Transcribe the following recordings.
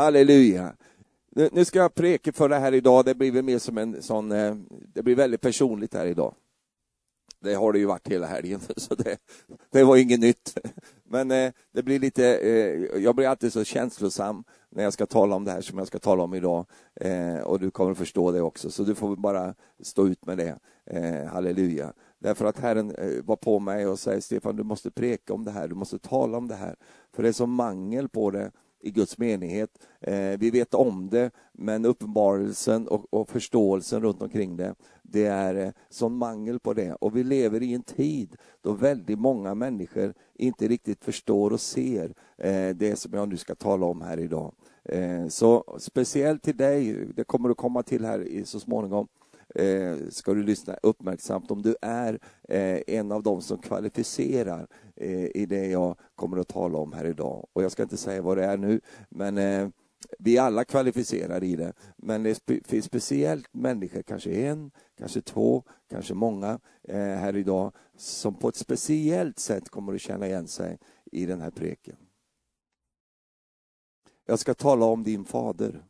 Halleluja. Nu, ska jag preka för det här idag, det blir väl mer som en sån, eh, det blir väldigt personligt här idag. Det har det ju varit hela helgen, så det, det var inget nytt. Men eh, det blir lite, eh, jag blir alltid så känslosam när jag ska tala om det här som jag ska tala om idag. Och du kommer att förstå det också, så du får bara stå ut med det. Halleluja. Därför att Herren var på mig och säger Stefan, du måste preka om det här, du måste tala om det här. För det är så mangel på det i Guds menighet. Eh, vi vet om det, men uppenbarelsen och, och, förståelsen runt omkring det, det är eh, sån mangel på det. Och vi lever i en tid då väldigt många människor inte riktigt förstår och ser eh, det som jag nu ska tala om här idag. Eh, så speciellt till dig, det kommer att komma till här så småningom, eh, ska du lyssna uppmärksamt om du är eh, en av dem som kvalificerar eh, i det jag kommer att tala om här idag. Och jag ska inte säga vad det är nu, men eh, vi är alla kvalificerade i det, men det finns speciellt människor, kanske en, kanske två, kanske många eh, här idag, som på ett speciellt sätt kommer att känna igen sig i den här preken. Jag ska tala om din fader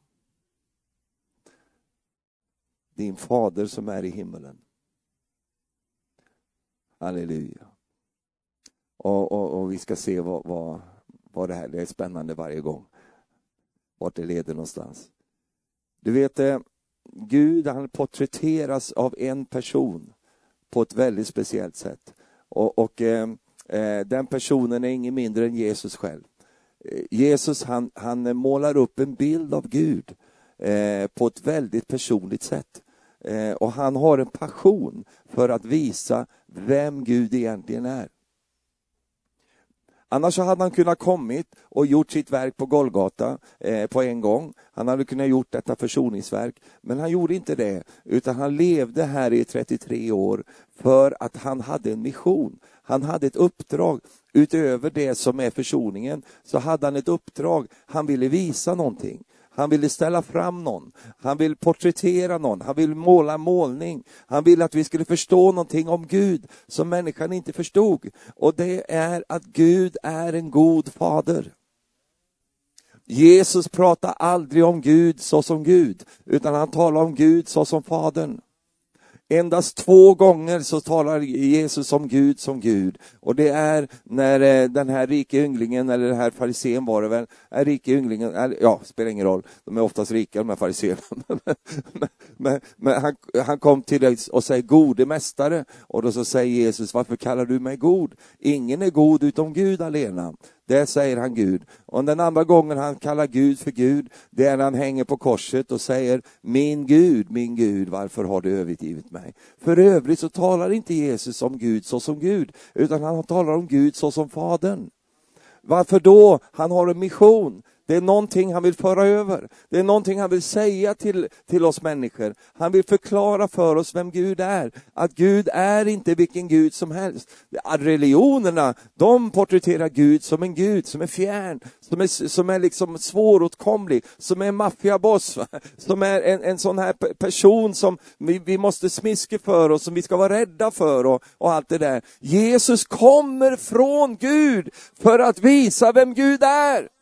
din fader som är i himmelen. Halleluja. Och, och, och vi ska se vad, vad, vad det här det är spännande varje gång. Vart det leder någonstans. Du vet, eh, Gud han porträtteras av en person på ett väldigt speciellt sätt. Och, och eh, eh den personen är ingen mindre än Jesus själv. Eh, Jesus han, han målar upp en bild av Gud eh, på ett väldigt personligt sätt. Eh, och han har en passion för att visa vem Gud egentligen är. Annars hade han kunnat kommit och gjort sitt verk på Golgata eh, på en gång. Han hade kunnat gjort detta försoningsverk, men han gjorde inte det, utan han levde här i 33 år för att han hade en mission. Han hade ett uppdrag. Utöver det som är försoningen så hade han ett uppdrag. Han ville visa någonting. Han ville ställa fram någon. Han vill porträttera någon. Han vill måla målning. Han vill att vi skulle förstå någonting om Gud som människan inte förstod. Och det är att Gud är en god fader. Jesus pratar aldrig om Gud så som Gud, utan han talar om Gud så som Fadern. Endast två gånger så talar Jesus om Gud som Gud. Och det är när eh, den här rike ynglingen, eller den här farisén var det väl, är rike ynglingen, ja, spelar ingen roll, de är oftast rika de här fariséerna. men, men, men han, han, kom till dig och säger gode mästare, och då så säger Jesus, varför kallar du mig god? Ingen är god utom Gud alena. Det säger han Gud. Och den andra gången han kallar Gud för Gud, det är när han hänger på korset och säger Min Gud, min Gud, varför har du övergivit mig? För övrigt så talar inte Jesus om Gud så som Gud, utan han talar om Gud så som Fadern. Varför då? Han har en mission. Det är någonting han vill föra över. Det är någonting han vill säga till, till oss människor. Han vill förklara för oss vem Gud är. Att Gud är inte vilken Gud som helst. Religionerna, de porträtterar Gud som en Gud som är fjärn, som är, som är liksom svåråtkomlig, som är en maffiaboss, som är en, en sån här person som vi, vi måste smiska för och som vi ska vara rädda för och, och allt det där. Jesus kommer från Gud för att visa vem Gud är.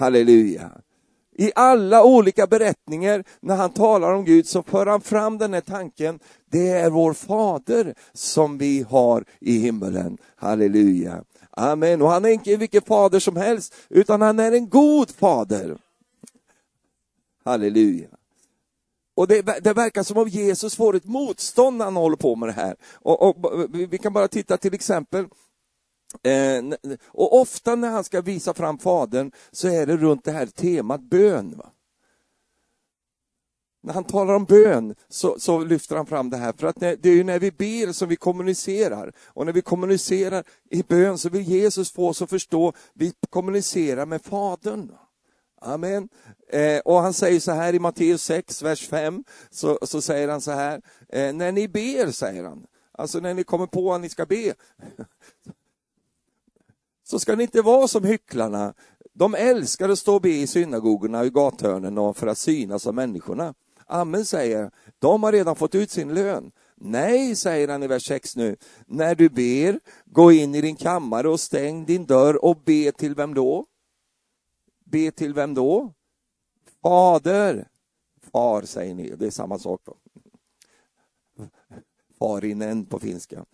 Halleluja. I alla olika berättningar när han talar om Gud så för han fram den här tanken, det är vår fader som vi har i himmelen. Halleluja. Amen. Och han är inte vilken fader som helst, utan han är en god fader. Halleluja. Och det, det, verkar som om Jesus får ett motstånd när han håller på med det här. Och, och vi kan bara titta till exempel Eh, och ofta när han ska visa fram Fadern så är det runt det här temat bön. Va? När han talar om bön så, så, lyfter han fram det här, för att det är ju när vi ber som vi kommunicerar. Och när vi kommunicerar i bön så vill Jesus få oss att förstå, vi kommunicerar med Fadern. Amen. Eh, och han säger så här i Matteus 6, vers 5, så, så säger han så här, eh, när ni ber, säger han, alltså när ni kommer på att ni ska be, så ska ni inte vara som hycklarna. De älskar att stå och be i synagogorna och i gathörnen för att synas av människorna. Amen säger, de har redan fått ut sin lön. Nej, säger han i vers 6 nu, när du ber, gå in i din kammare och stäng din dörr och be till vem då? be till vem då? Fader. Far säger ni, det är samma sak då. Farinen på finska.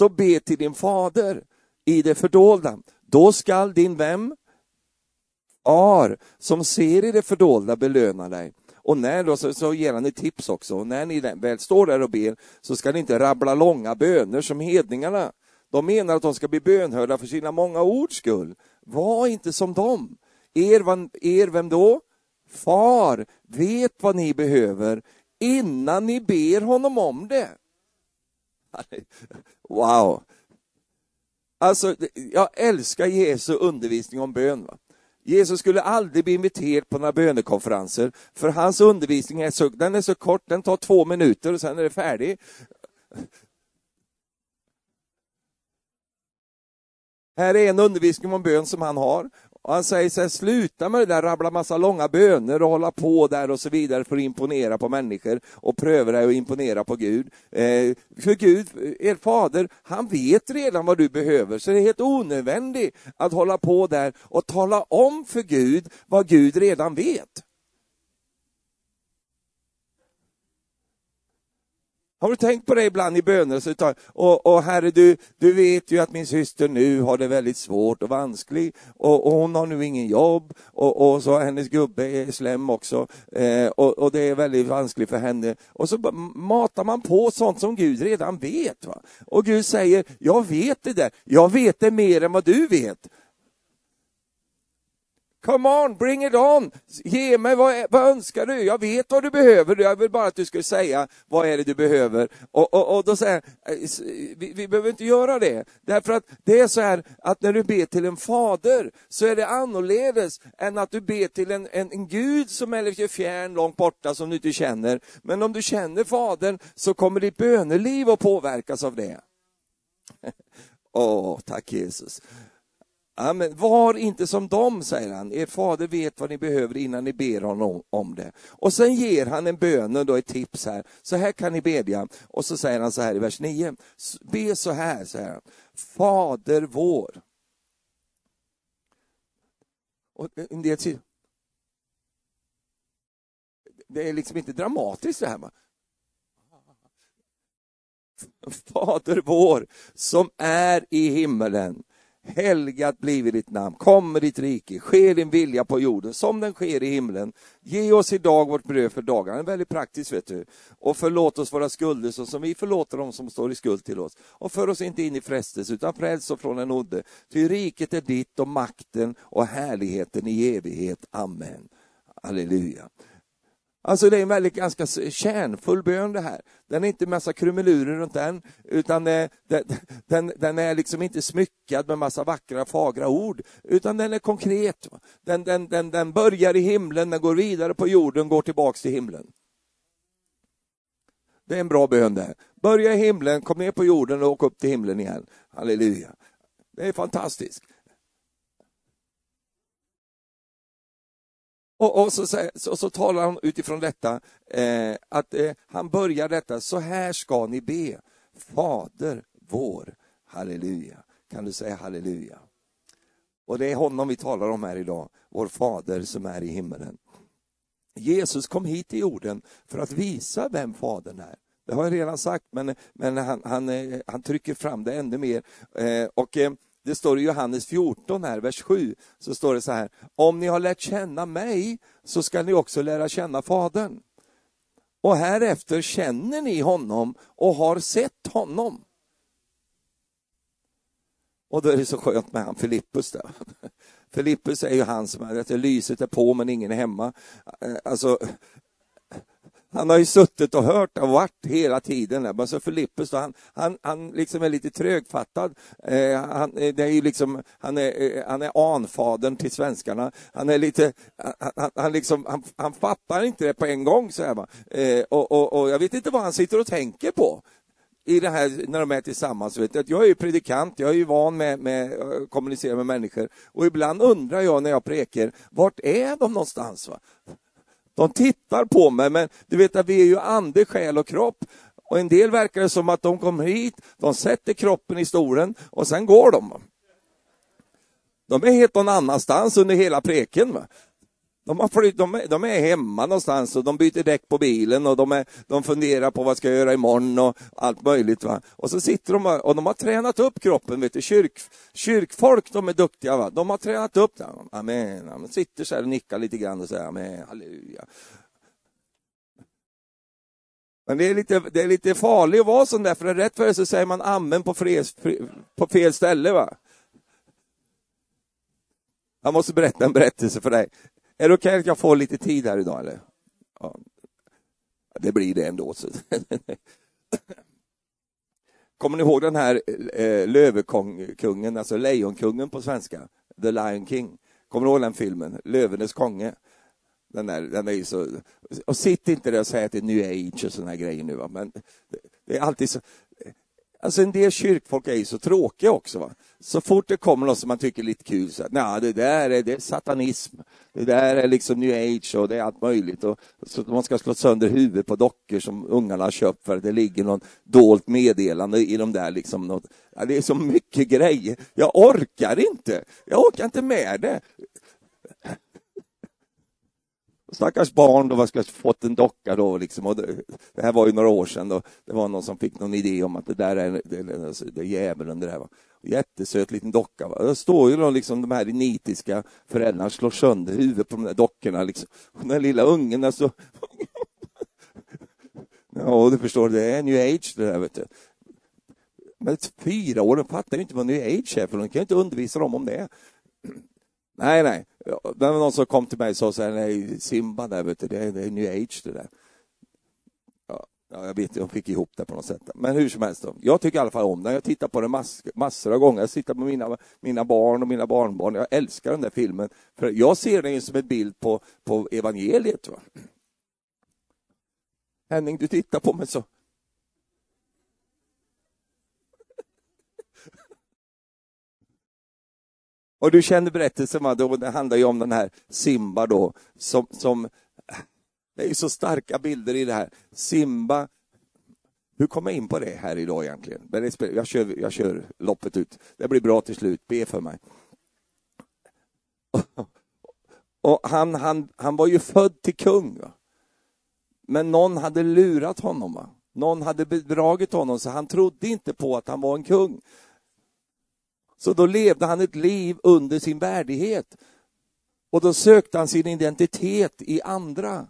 Så be till din fader i det fördolda. Då skall din vem? Ar, som ser i det fördolda belöna dig. Och när då, så, så ger han ett tips också. Och när ni väl står där och ber så ska ni inte rabbla långa böner som hedningarna. De menar att de ska bli bönhörda för sina många ords skull. Var inte som dem. Er, er vem då? Far vet vad ni behöver innan ni ber honom om det. Wow! Alltså, jag älskar Jesu undervisning om bön. Va? Jesus skulle aldrig bli inviterad på några bönekonferenser, för hans undervisning är så, den är så kort, den tar två minuter och sen är det färdig. Här är en undervisning om bön som han har och han säger så här, sluta med det där, rabbla massa långa böner och hålla på där och så vidare för att imponera på människor och pröva dig att imponera på Gud. Eh, för Gud, er fader, han vet redan vad du behöver, så det är helt onödvändigt att hålla på där och tala om för Gud vad Gud redan vet. Har du tänkt på det ibland i böner? Och, och herre, du, du vet ju att min syster nu har det väldigt svårt och vanskligt och, och hon har nu ingen jobb och, och så hennes gubbe är slem också eh, och, och, det är väldigt vanskligt för henne. Och så matar man på sånt som Gud redan vet. Va? Och Gud säger, jag vet det där, jag vet det mer än vad du vet. Come on, bring it on! Ge mig, vad, vad önskar du? Jag vet vad du behöver, jag vill bara att du skulle säga, vad är det du behöver? Och, och, och då säger eh, vi, vi behöver inte göra det. Därför att det är så här, att när du ber till en fader, så är det annorledes än att du ber till en, en, en Gud som är lite fjärn, långt borta, som du inte känner. Men om du känner Fadern, så kommer ditt böneliv att påverkas av det. Åh, oh, tack Jesus. Amen. Var inte som dem, säger han. Er fader vet vad ni behöver innan ni ber honom om det. Och sen ger han en bön och då ett tips här. Så här kan ni bedja. Och så säger han så här i vers 9. Be så här, säger han. Fader vår. Och eh, en del säger, det är liksom inte dramatiskt det här. Man. Fader vår som är i himmelen Helgat blive ditt namn, kom med ditt rike, ske din vilja på jorden som den sker i himlen. Ge oss idag vårt bröd för dagen. Det är väldigt praktiskt, vet du. Och förlåt oss våra skulder så som vi förlåter dem som står i skuld till oss. Och för oss inte in i frestelse, utan fräls oss från den onde. Ty riket är ditt och makten och härligheten i evighet. Amen. Halleluja. Alltså det är en väldigt ganska kärnfull bön det här. Den är inte massa krumelurer runt den, utan den, den, den, är liksom inte smyckad med massa vackra, fagra ord, utan den är konkret. Den, den, den, den börjar i himlen, den går vidare på jorden, går tillbaks till himlen. Det är en bra bön det. Börja i himlen, kom ner på jorden och åk upp till himlen igen. Halleluja. Det är fantastiskt. Och, och så, så, så, talar han utifrån detta, eh, att eh, han börjar detta, så här ska ni be. Fader vår, halleluja. Kan du säga halleluja? Och det är honom vi talar om här idag, vår fader som är i himmelen. Jesus kom hit till jorden för att visa vem Fadern är. Det har jag redan sagt, men, men han, han, eh, han trycker fram det ännu mer. Eh, och eh, det står i Johannes 14, här, vers 7, så står det så här, om ni har lärt känna mig så ska ni också lära känna Fadern. Och härefter känner ni honom och har sett honom. Och då är det så skönt med han Filippus där. Filippus är ju han som är att lyset är på men ingen är hemma. Alltså, han har ju suttit och hört och varit hela tiden. Men så Filippus, han, han, han liksom är lite trögfattad. Eh, han, eh, det är ju liksom, han, är, eh, han är anfadern till svenskarna. Han är lite, han, han, liksom, han, han fattar inte det på en gång. Så här, eh, och, och, och jag vet inte vad han sitter och tänker på i det här när de är tillsammans. Vet jag, jag är ju predikant, jag är ju van med, med att kommunicera med människor och ibland undrar jag när jag prekar, vart är de någonstans? Va? De tittar på mig, men du vet att vi är ju ande, själ och kropp. Och en del verkar det som att de kommer hit, de sätter kroppen i stolen och sen går de. De är helt någon annanstans under hela preken. Va? De, har flytt, de, är, de är hemma någonstans och de byter däck på bilen och de, är, de funderar på vad ska jag göra imorgon och allt möjligt. Va? Och så sitter de och de har tränat upp kroppen. Vet du. Kyrk, kyrkfolk de är duktiga. Va? De har tränat upp den. Amen. De sitter så här och nickar lite grann och säger amen, halleluja. Men det är lite, det är lite farligt att vara sån där, för rätt för det så säger man amen på, fres, på fel ställe. va? Jag måste berätta en berättelse för dig. Är det okej okay att jag får lite tid här idag eller? Ja. Det blir det ändå. Så. Kommer ni ihåg den här eh, Lövekungen, alltså Lejonkungen på svenska? The Lion King. Kommer ni ihåg den filmen? Lövenes konge. Den, där, den är så... Och sitt inte där och säg att det är new age och såna grejer nu, va? men det, det är alltid så... Alltså en del kyrkfolk är ju så tråkiga också. Va? Så fort det kommer något som man tycker är lite kul, så nej, det där är, det är satanism, det där är liksom new age och det är allt möjligt. Och, så man ska slå sönder huvudet på dockor som ungarna har köpt för att det ligger något dolt meddelande i de där. Liksom något, ja, det är så mycket grejer. Jag orkar inte. Jag orkar inte med det. Stackars barn då, skulle fått en docka då liksom. Och det, det, här var ju några år sedan då. Det var någon som fick någon idé om att det där är, det, det, alltså, det är djävulen det där. Va? Jättesöt liten docka. Va? Där står ju då liksom de här nitiska föräldrarna slår sönder huvudet på de där dockorna. Liksom. Och den lilla ungen alltså. ja, du förstår, det är new age det där vet du. Men fyra år, de fattar inte vad new age är för de kan inte undervisa dem om det. Nej, nej. Det var någon som kom till mig och sa så här, nej, Simba där, vet du, det, är, det är new age det där. Ja, jag vet inte, jag fick ihop det på något sätt. Men hur som helst, då. jag tycker i alla fall om den. Jag tittar på den mass, massor av gånger. Jag tittar på mina, mina barn och mina barnbarn. Jag älskar den där filmen. För jag ser den som en bild på, på evangeliet. Va? Henning, du tittar på mig så. Och du känner berättelsen, va? det handlar ju om den här Simba då, som, som det är ju så starka bilder i det här. Simba, hur kommer jag in på det här idag egentligen? Jag kör, jag kör loppet ut. Det blir bra till slut, be för mig. Och han, han, han var ju född till kung. Va? Men någon hade lurat honom. Va? Någon hade bedragit honom, så han trodde inte på att han var en kung. Så då levde han ett liv under sin värdighet. Och då sökte han sin identitet i andra.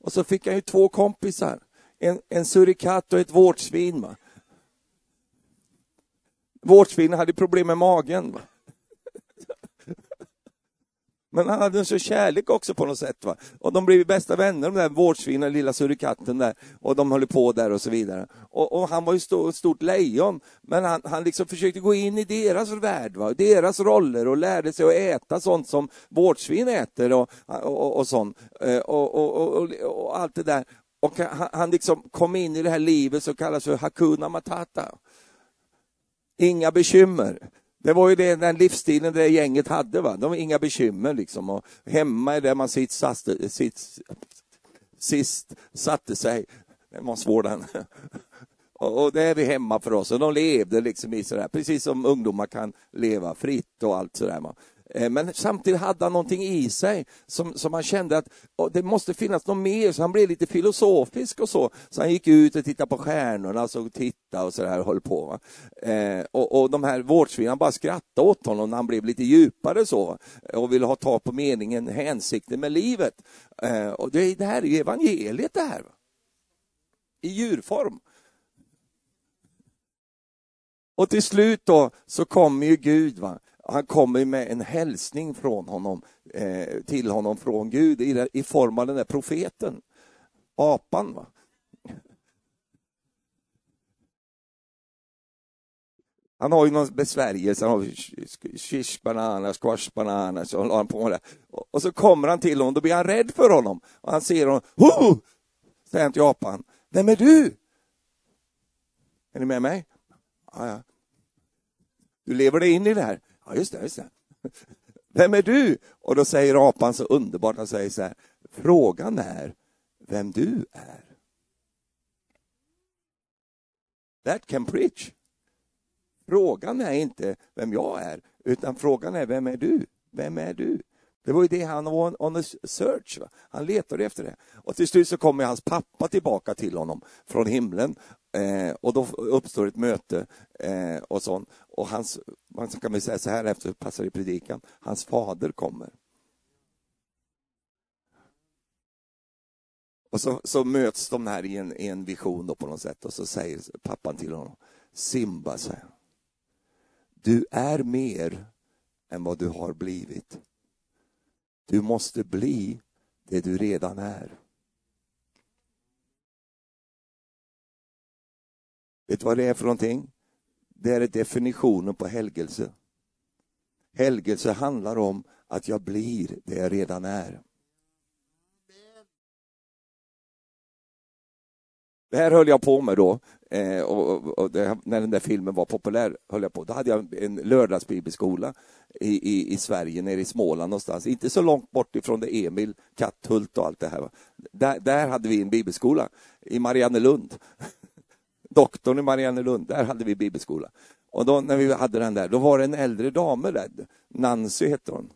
Och så fick han ju två kompisar, en, en surikatt och ett vårtsvin. Vårtsvinen hade problem med magen. Va? Men han hade en sån kärlek också på något sätt. Va? Och de blev bästa vänner, de där vårdsvinen, lilla surikatten där. Och de höll på där och så vidare. Och, och han var ju ett stort lejon, men han, han liksom försökte gå in i deras värld, va? deras roller och lärde sig att äta sånt som vårdsvin äter och, och, och sånt. Eh, och, och, och, allt det där. Och han, han liksom kom in i det här livet som kallas för Hakuna Matata. Inga bekymmer. Det var ju det, den livsstilen det gänget hade. Va? De var inga bekymmer. Liksom. Och hemma är där man sitt, saste, sitt, sist satte sig. Den var svår den. Och det är vi hemma för oss. Och de levde liksom i sådär, precis som ungdomar kan leva fritt och allt sådär. Eh, men samtidigt hade han någonting i sig som, som han kände att det måste finnas något mer, så han blev lite filosofisk och så. Så han gick ut och tittade på stjärnorna, alltså tittade och så där höll på. Eh, och, och de här vårdsvinarna bara skrattade åt honom när han blev lite djupare så eh, och ville ha tag på meningen, hänsikten med livet. Eh, och det, det här är ju evangeliet det här. I djurform. Och till slut då så kommer ju Gud. Va? Han kommer med en hälsning från honom, eh, till honom från Gud i, i form av den där profeten, apan. Va? Han har ju någon besvärjelse, han har shish bananas, squash bananas, så håller han på med det. Och så kommer han till honom, då blir han rädd för honom. Och han ser honom, ho! säger han till apan. Vem är du? Är ni med mig? Ja, ja. Du lever dig in i det här. Ja, just det, just det. Vem är du? Och då säger apan så underbart, han säger så här, frågan är vem du är. that can preach. Frågan är inte vem jag är, utan frågan är vem är du? Vem är du? Det var ju det han var on a search. Va? Han letade efter det. Och till slut så kommer hans pappa tillbaka till honom från himlen. Eh, och då uppstår ett möte eh, och sånt. Och hans, man kan väl säga så här efter passar i predikan, hans fader kommer. Och så, så möts de här i en, i en vision då på något sätt och så säger pappan till honom, Simba, säger du är mer än vad du har blivit. Du måste bli det du redan är. Vet du vad det är för någonting? Det är definitionen på helgelse. Helgelse handlar om att jag blir det jag redan är. Det här höll jag på med då, eh, och, och det, när den där filmen var populär. höll jag på. Då hade jag en lördagsbibelskola i, i, i Sverige, nere i Småland någonstans. Inte så långt bort ifrån det Emil, Katthult och allt det här. Där, där hade vi en bibelskola, i Mariannelund. Doktorn i Mariannelund, där hade vi bibelskola. Och då när vi hade den där, då var det en äldre dam där, Nancy hette hon.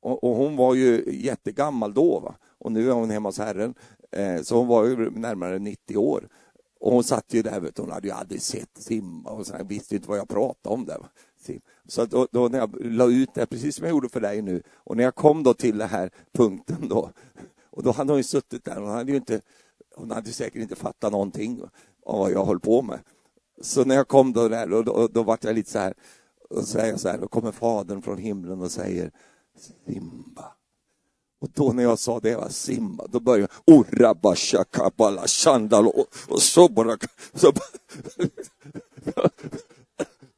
Och, och, hon var ju jättegammal då, va? och nu är hon hemma hos Herren. Eh, så hon var ju närmare 90 år. Och hon satt ju där, vet hon hade ju aldrig sett simma och så här, visste inte vad jag pratade om där. Så då, då, när jag la ut det, precis som jag gjorde för dig nu, och när jag kom då till den här punkten då, och då hade hon ju suttit där, hon hade ju inte, hon hade säkert inte fattat någonting av vad jag höll på med. Så när jag kom då där, då, då, då var jag lite så här, och säger jag så här, då kommer fadern från himlen och säger Simba. Och då när jag sa det var Simba, då började jag oh, Orabasha kabala shandal och, och så bara... Så,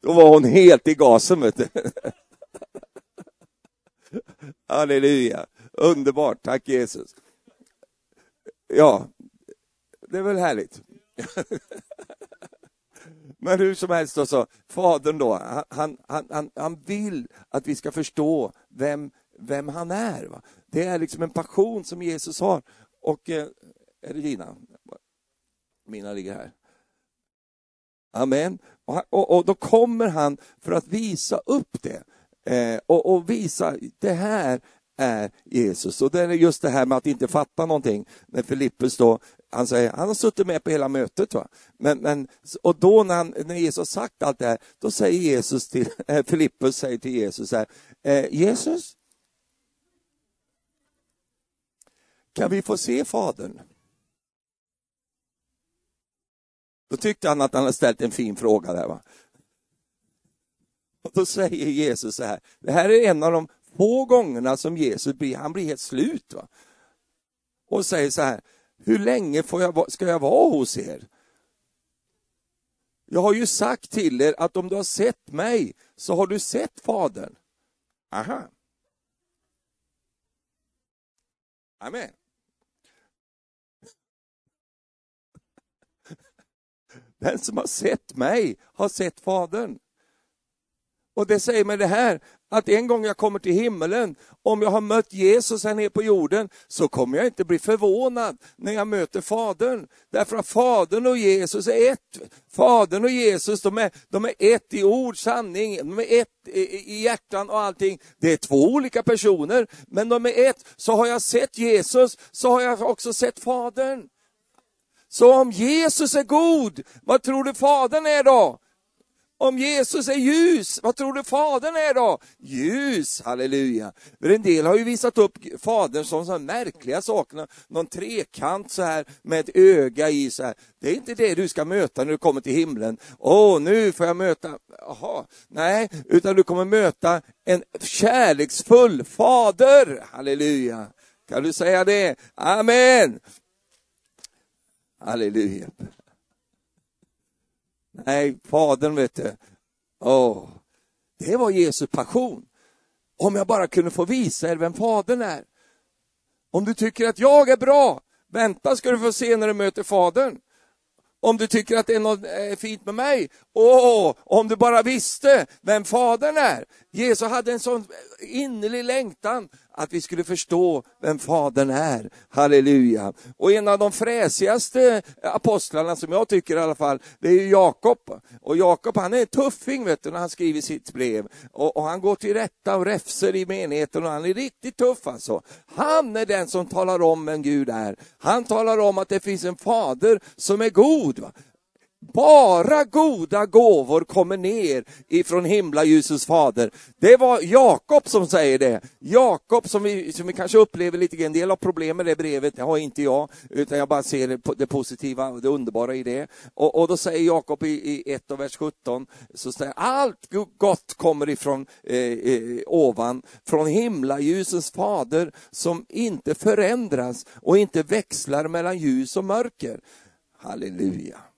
då var hon helt i gasen, vet du. Halleluja. Underbart, tack Jesus. Ja, det är väl härligt. Men hur som helst, då, så, fadern då, han, han, han, han vill att vi ska förstå vem, vem han är. Va? Det är liksom en passion som Jesus har. Och, eh, är det dina? Mina ligger här. Amen. Och, och, och, då kommer han för att visa upp det. Eh, och, och, visa, det här är Jesus. Och det är just det här med att inte fatta någonting. När Filippus då, han säger, han har suttit med på hela mötet. Va? Men, men, och då när, han, när Jesus har sagt allt det här, då säger Jesus till, äh, Filippus säger till Jesus här, eh, Jesus, kan vi få se Fadern? Då tyckte han att han hade ställt en fin fråga där. Va? Och då säger Jesus så här, det här är en av de få gångerna som Jesus blir, han blir helt slut. Va? Och säger så här, hur länge får jag, ska jag vara hos er? Jag har ju sagt till er att om du har sett mig så har du sett Fadern. Aha. Amen. Den som har sett mig har sett Fadern. Och det säger mig det här, att en gång jag kommer till himmelen, om jag har mött Jesus här nere på jorden, så kommer jag inte bli förvånad när jag möter Fadern. Därför att Fadern och Jesus är ett. Fadern och Jesus, de är, de är ett i ord, sanning, de är ett i, i hjärtan och allting. Det är två olika personer, men de är ett. Så har jag sett Jesus, så har jag också sett Fadern. Så om Jesus är god, vad tror du Fadern är då? Om Jesus är ljus, vad tror du Fadern är då? Ljus, halleluja. För en del har ju visat upp Fadern som så märkliga saker, någon trekant så här med ett öga i så här. Det är inte det du ska möta när du kommer till himlen. Åh, nu får jag möta, jaha, nej, utan du kommer möta en kärleksfull fader, halleluja. Kan du säga det? Amen. Halleluja. Nej, Fadern vet du. Åh, det var Jesu passion. Om jag bara kunde få visa er vem Fadern är. Om du tycker att jag är bra, vänta ska du få se när du möter Fadern. Om du tycker att det är något eh, fint med mig, åh, om du bara visste vem Fadern är. Jesus hade en sån innerlig längtan att vi skulle förstå vem Fadern är. Halleluja. Och en av de fräsigaste apostlarna, som jag tycker i alla fall, det är Jakob. Och Jakob han är tuffing vet du, när han skriver sitt brev. Och, och han går till rätta och räfser i menigheten och han är riktigt tuff alltså. Han är den som talar om vem Gud är. Han talar om att det finns en fader som är god. Va? Bara goda gåvor kommer ner ifrån himlaljusets fader. Det var Jakob som säger det. Jakob som vi, som vi kanske upplever lite grann, en del av problem med det brevet, det har inte jag, utan jag bara ser det, positiva och det underbara i det. Och, och då säger Jakob i, i 1 och vers 17, så säger allt gott kommer ifrån eh, eh, ovan, från himlaljusens fader som inte förändras och inte växlar mellan ljus och mörker. Halleluja.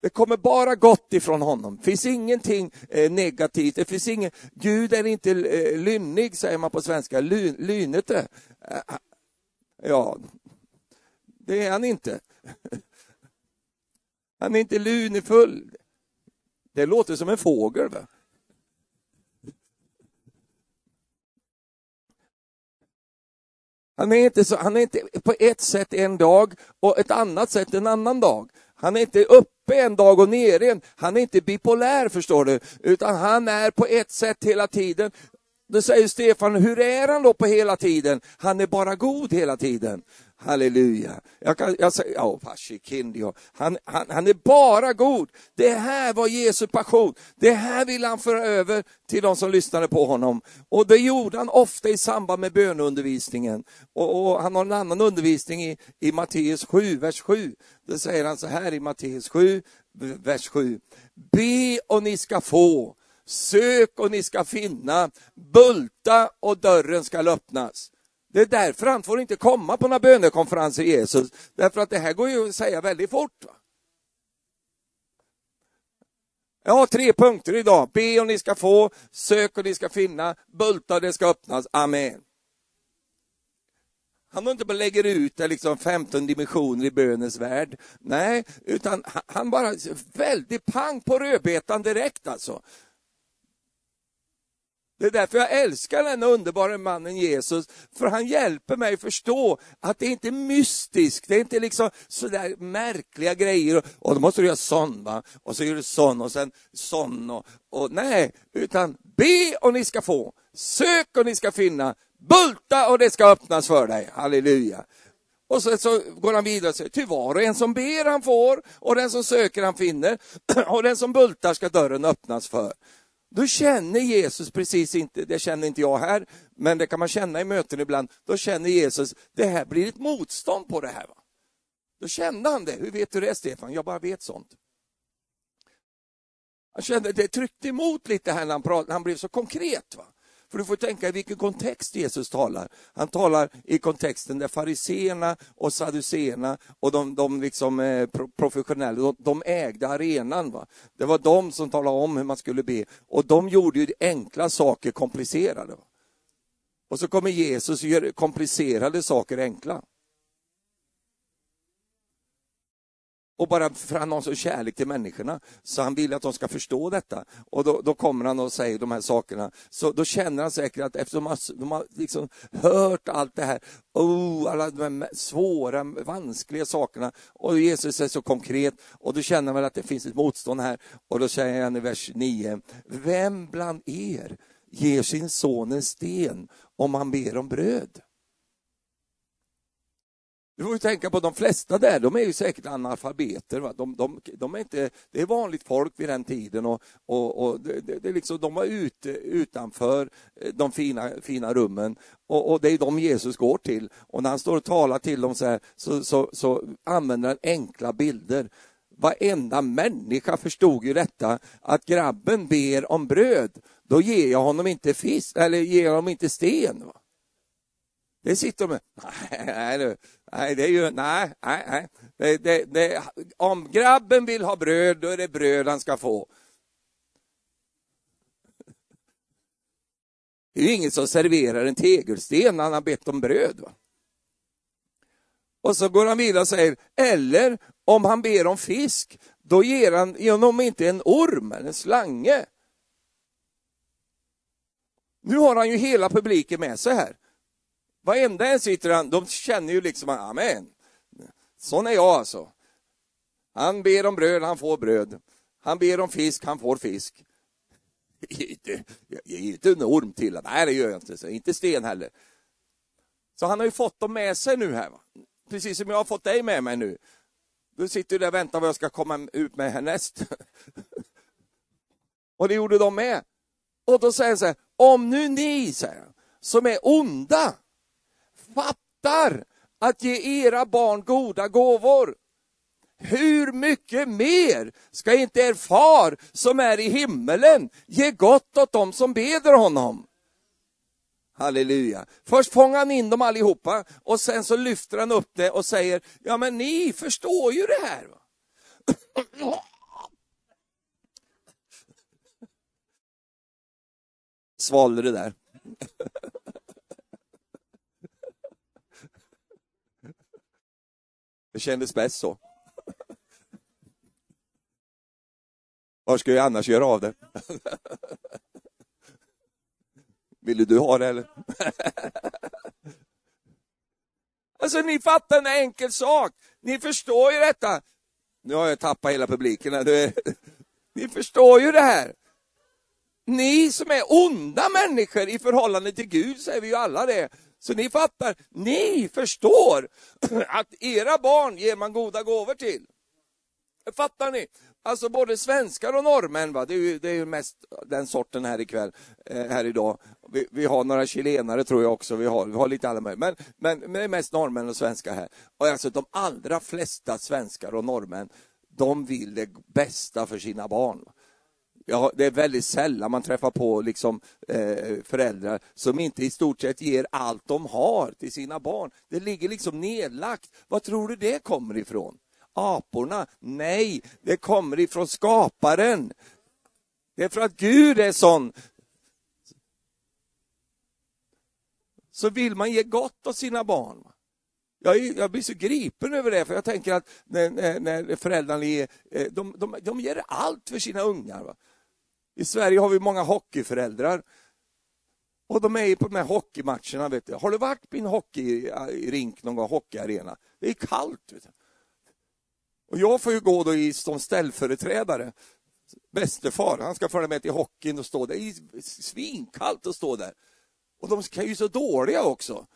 Det kommer bara gott ifrån honom. Det finns ingenting eh, negativt. Det finns ingen, Gud är inte eh, lynnig, säger man på svenska. Ly, lynete. Eh, ja, det är han inte. Han är inte lunefull. Det låter som en fågel. Va? Han är, inte så, han är inte på ett sätt en dag och ett annat sätt en annan dag. Han är inte uppe en dag och nere en. Han är inte bipolär förstår du, utan han är på ett sätt hela tiden. Då säger Stefan, hur är han då på hela tiden? Han är bara god hela tiden. Halleluja. Jag kan, jag säger, oh, han, han, han är bara god. Det här var Jesu passion. Det här vill han föra över till de som lyssnade på honom. Och det gjorde han ofta i samband med böneundervisningen. Och, och han har en annan undervisning i, i Matteus 7, vers 7. Då säger han så här i Matteus 7, vers 7. Be och ni ska få, sök och ni ska finna, bulta och dörren ska öppnas. Det är därför han får inte komma på några bönekonferenser, Jesus. Därför att det här går ju att säga väldigt fort. Va? Jag har tre punkter idag. Be och ni ska få, sök och ni ska finna, bulta och det ska öppnas. Amen. Han har inte bara lägger ut det liksom 15 dimensioner i bönens värld. Nej, utan han bara väldigt pang på rödbetan direkt alltså. Det är därför jag älskar den underbara mannen Jesus, för han hjälper mig förstå att det inte är mystiskt, det är inte liksom sådär märkliga grejer, och då måste du göra sån, va? och så gör du sån, och sen sån, och, och nej, utan be och ni ska få, sök och ni ska finna, bulta och det ska öppnas för dig, halleluja. Och så, så, går han vidare och säger, ty var och en som ber han får, och den som söker han finner, och den som bultar ska dörren öppnas för. Då känner Jesus precis inte, det känner inte jag här, men det kan man känna i möten ibland, då känner Jesus, det här blir ett motstånd på det här. Va? Då kände han det. Hur vet du det Stefan? Jag bara vet sånt. Han kände det tryckte emot lite här när han, pratade, han blev så konkret. Va? För du får tänka i vilken kontext Jesus talar. Han talar i kontexten där fariseerna och saduceerna och de, de liksom, eh, professionella, de, de, ägde arenan. Va? Det var de som talade om hur man skulle be och de gjorde ju enkla saker komplicerade. Va? Och så kommer Jesus och gör komplicerade saker enkla. Och bara för han har så kärlek till människorna, så han vill att de ska förstå detta. Och då, då kommer han och säger de här sakerna. Så då känner han säkert att eftersom de har, de har liksom hört allt det här, oh, alla de här svåra, vanskliga sakerna, och Jesus är så konkret, och då känner man att det finns ett motstånd här. Och då säger han i vers 9, vem bland er ger sin son en sten om han ber om bröd? Du får ju tänka på de flesta där, de är ju säkert analfabeter. Va? De, de, de är inte, det är vanligt folk vid den tiden och, och, och det, det, det liksom, de var ute utanför eh, de fina, fina rummen och, och, det är de Jesus går till. Och när han står och talar till dem så, här, så, så, så använder han enkla bilder. Varenda människa förstod ju detta, att grabben ber om bröd, då ger jag honom inte fisk, eller ger jag honom inte sten. Va? Det sitter de nej, nej, nej, det är ju, nej, nej, nej. Det, det, det, om grabben vill ha bröd, då är det bröd han ska få. Det är ju ingen som serverar en tegelsten när han har bett om bröd. Va? Och så går han vidare och säger, eller om han ber om fisk, då ger han honom inte en orm eller en slange. Nu har han ju hela publiken med sig här. Varenda en sitter han, de känner ju liksom, amen. Sån är jag alltså. Han ber om bröd, han får bröd. Han ber om fisk, han får fisk. Jag ger inte en orm till Nej, det gör jag inte. Inte sten heller. Så han har ju fått dem med sig nu här. Va? Precis som jag har fått dig med mig nu. Du sitter ju där och väntar vad jag ska komma ut med härnäst. och det gjorde de med. Och då säger han så här, om nu ni, säger han, som är onda, fattar att ge era barn goda gåvor. Hur mycket mer ska inte er far som är i himmelen ge gott åt dem som beder honom? Halleluja. Först fångar han in dem allihopa och sen så lyfter han upp det och säger, ja men ni förstår ju det här. Svalde det där. Det kändes bäst så. Var ska jag annars göra av det? Vill du ha det eller? Alltså ni fattar en enkel sak. Ni förstår ju detta. Nu har jag tappat hela publiken. Ni förstår ju det här. Ni som är onda människor i förhållande till Gud, säger vi ju alla det. Så ni fattar, ni förstår att era barn ger man goda gåvor till. Fattar ni? Alltså både svenskar och norrmän, va? det är ju, det är ju mest den sorten här ikväll, eh, här idag. Vi, vi, har några chilenare tror jag också, vi har, vi har lite alla möjliga. Men, men, men det är mest norrmän och svenskar här. Och alltså de allra flesta svenskar och norrmän, de vill det bästa för sina barn. Ja, det är väldigt sällan man träffar på liksom, eh, föräldrar som inte i stort sett ger allt de har till sina barn. Det ligger liksom nedlagt. Vad tror du det kommer ifrån? aporna. Nej, det kommer ifrån skaparen. Det är för att Gud är sån. Så vill man ge gott åt sina barn. Jag, är, jag blir så gripen över det, för jag tänker att när, när föräldrarna ger, eh, de, de, de ger allt för sina ungar. Va? I Sverige har vi många hockeyföräldrar. Och de är ju på de här hockeymatcherna. Vet du. Har du varit på en hockeyrink äh, någon gång, hockeyarena? Det är kallt. Vet du. Och jag får ju gå då i, som ställföreträdare. Bästefar han ska följa med till hockeyn och stå där. Det är svinkallt att stå där. Och de är ju så dåliga också.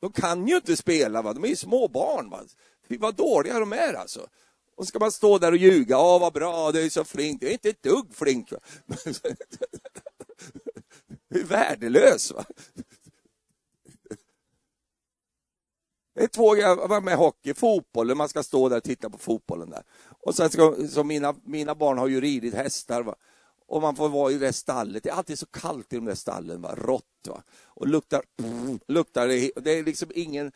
De kan ju inte spela, va? de är ju små barn. Va? Vad dåliga de är alltså. Och ska man stå där och ljuga, åh vad bra, du är så flink. Du är inte ett dugg flink. Va? Du är värdelös. Va? Det är två grejer med hockey, fotbollen, man ska stå där och titta på fotbollen där. Och sen ska, så mina, mina barn har ju ridit hästar va? och man får vara i det stallet. Det är alltid så kallt i de där stallen, va? rått va? och luktar, pff, luktar det, det är liksom ingen...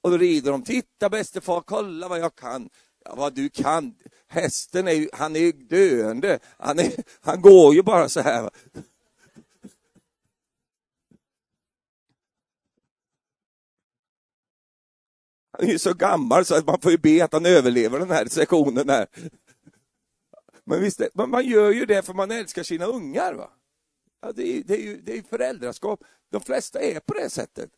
Och då rider de, titta bäste far, kolla vad jag kan. Ja, vad du kan. Hästen är ju, han är ju döende. Han, är, han går ju bara så här. Han är ju så gammal så att man får ju be att han överlever den här sektionen här. Men visst, man gör ju det för man älskar sina ungar. Va? Ja, det, är, det, är ju, det är föräldraskap. De flesta är på det sättet.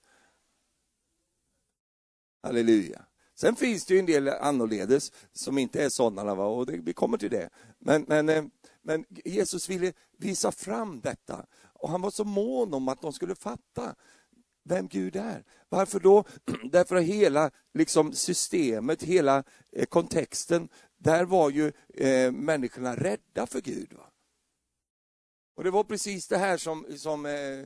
Halleluja. Sen finns det ju en del annorledes som inte är sådana, va? och det, vi kommer till det. Men, men, eh, men Jesus ville visa fram detta och han var så mån om att de skulle fatta vem Gud är. Varför då? Därför att hela liksom, systemet, hela eh, kontexten, där var ju eh, människorna rädda för Gud. Va? Och Det var precis det här som, som eh,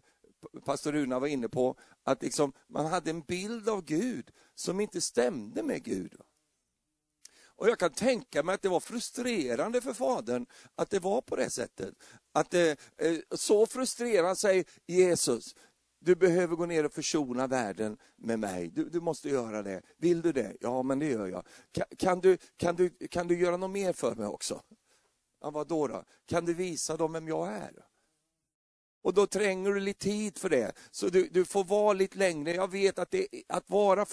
pastor Runa var inne på, att liksom, man hade en bild av Gud som inte stämde med Gud. Och Jag kan tänka mig att det var frustrerande för fadern att det var på det sättet. Att det, eh, så frustrerar sig Jesus du behöver gå ner och försona världen med mig. Du, du, måste göra det. Vill du det? Ja, men det gör jag. Kan, kan, du, kan, du, kan du göra något mer för mig också? Ja, vad då, då? Kan du visa dem vem jag är? Och då tränger du lite tid för det. Så du, du får vara lite längre. Jag vet att, det, att vara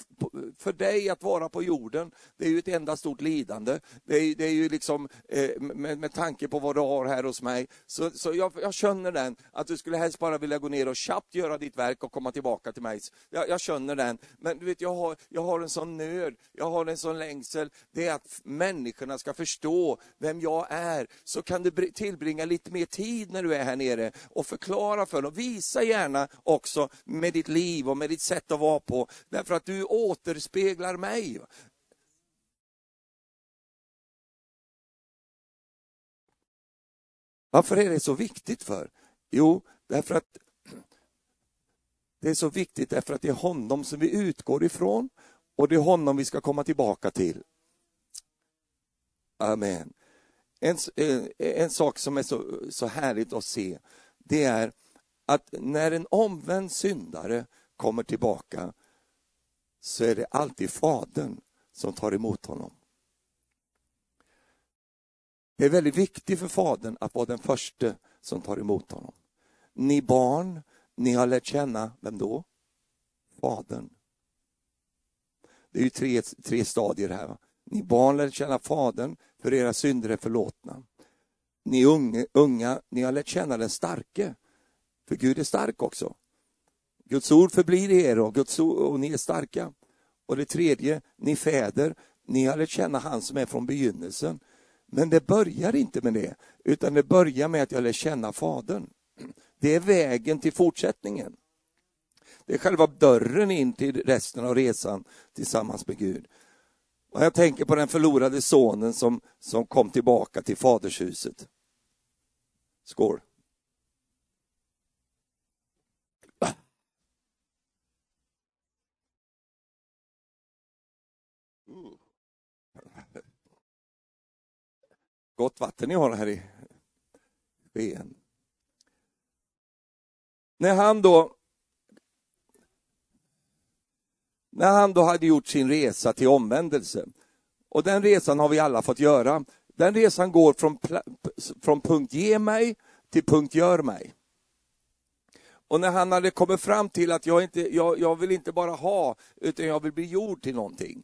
för dig att vara på jorden, det är ju ett enda stort lidande. Det är, det är ju liksom eh, med, med tanke på vad du har här hos mig. Så, så jag, jag känner den, att du skulle helst bara vilja gå ner och snabbt göra ditt verk och komma tillbaka till mig. Jag, jag känner den. Men du vet, jag har, jag har en sån nöd, jag har en sån längsel. Det är att människorna ska förstå vem jag är. Så kan du tillbringa lite mer tid när du är här nere och förklara förklara för dem. Visa gärna också med ditt liv och med ditt sätt att vara på, därför att du återspeglar mig. Varför är det så viktigt för? Jo, därför att det är så viktigt därför att det är honom som vi utgår ifrån och det är honom vi ska komma tillbaka till. Amen. En, eh, en, sak som är så, så härligt att se, det är att när en omvänd syndare kommer tillbaka så är det alltid Fadern som tar emot honom. Det är väldigt viktigt för Fadern att vara den första som tar emot honom. Ni barn, ni har lärt känna, vem då? Fadern. Det är ju tre, tre stadier här. Ni barn lär känna Fadern, för era synder är förlåtna. Ni unga, unga ni har lärt känna den starke, för Gud är stark också. Guds ord förblir er och, Guds ord, och ni är starka. Och det tredje, ni fäder, ni har lärt känna han som är från begynnelsen. Men det börjar inte med det, utan det börjar med att jag lär känna Fadern. Det är vägen till fortsättningen. Det är själva dörren in till resten av resan tillsammans med Gud. Och jag tänker på den förlorade sonen som, som kom tillbaka till fadershuset. Skål! Ah. Gott vatten ni har här i skeen. När han då när han då hade gjort sin resa till omvändelse, och den resan har vi alla fått göra, den resan går från, från punkt ge mig till punkt gör mig. Och när han hade kommit fram till att jag, inte, jag, jag vill inte bara ha, utan jag vill bli gjord till någonting,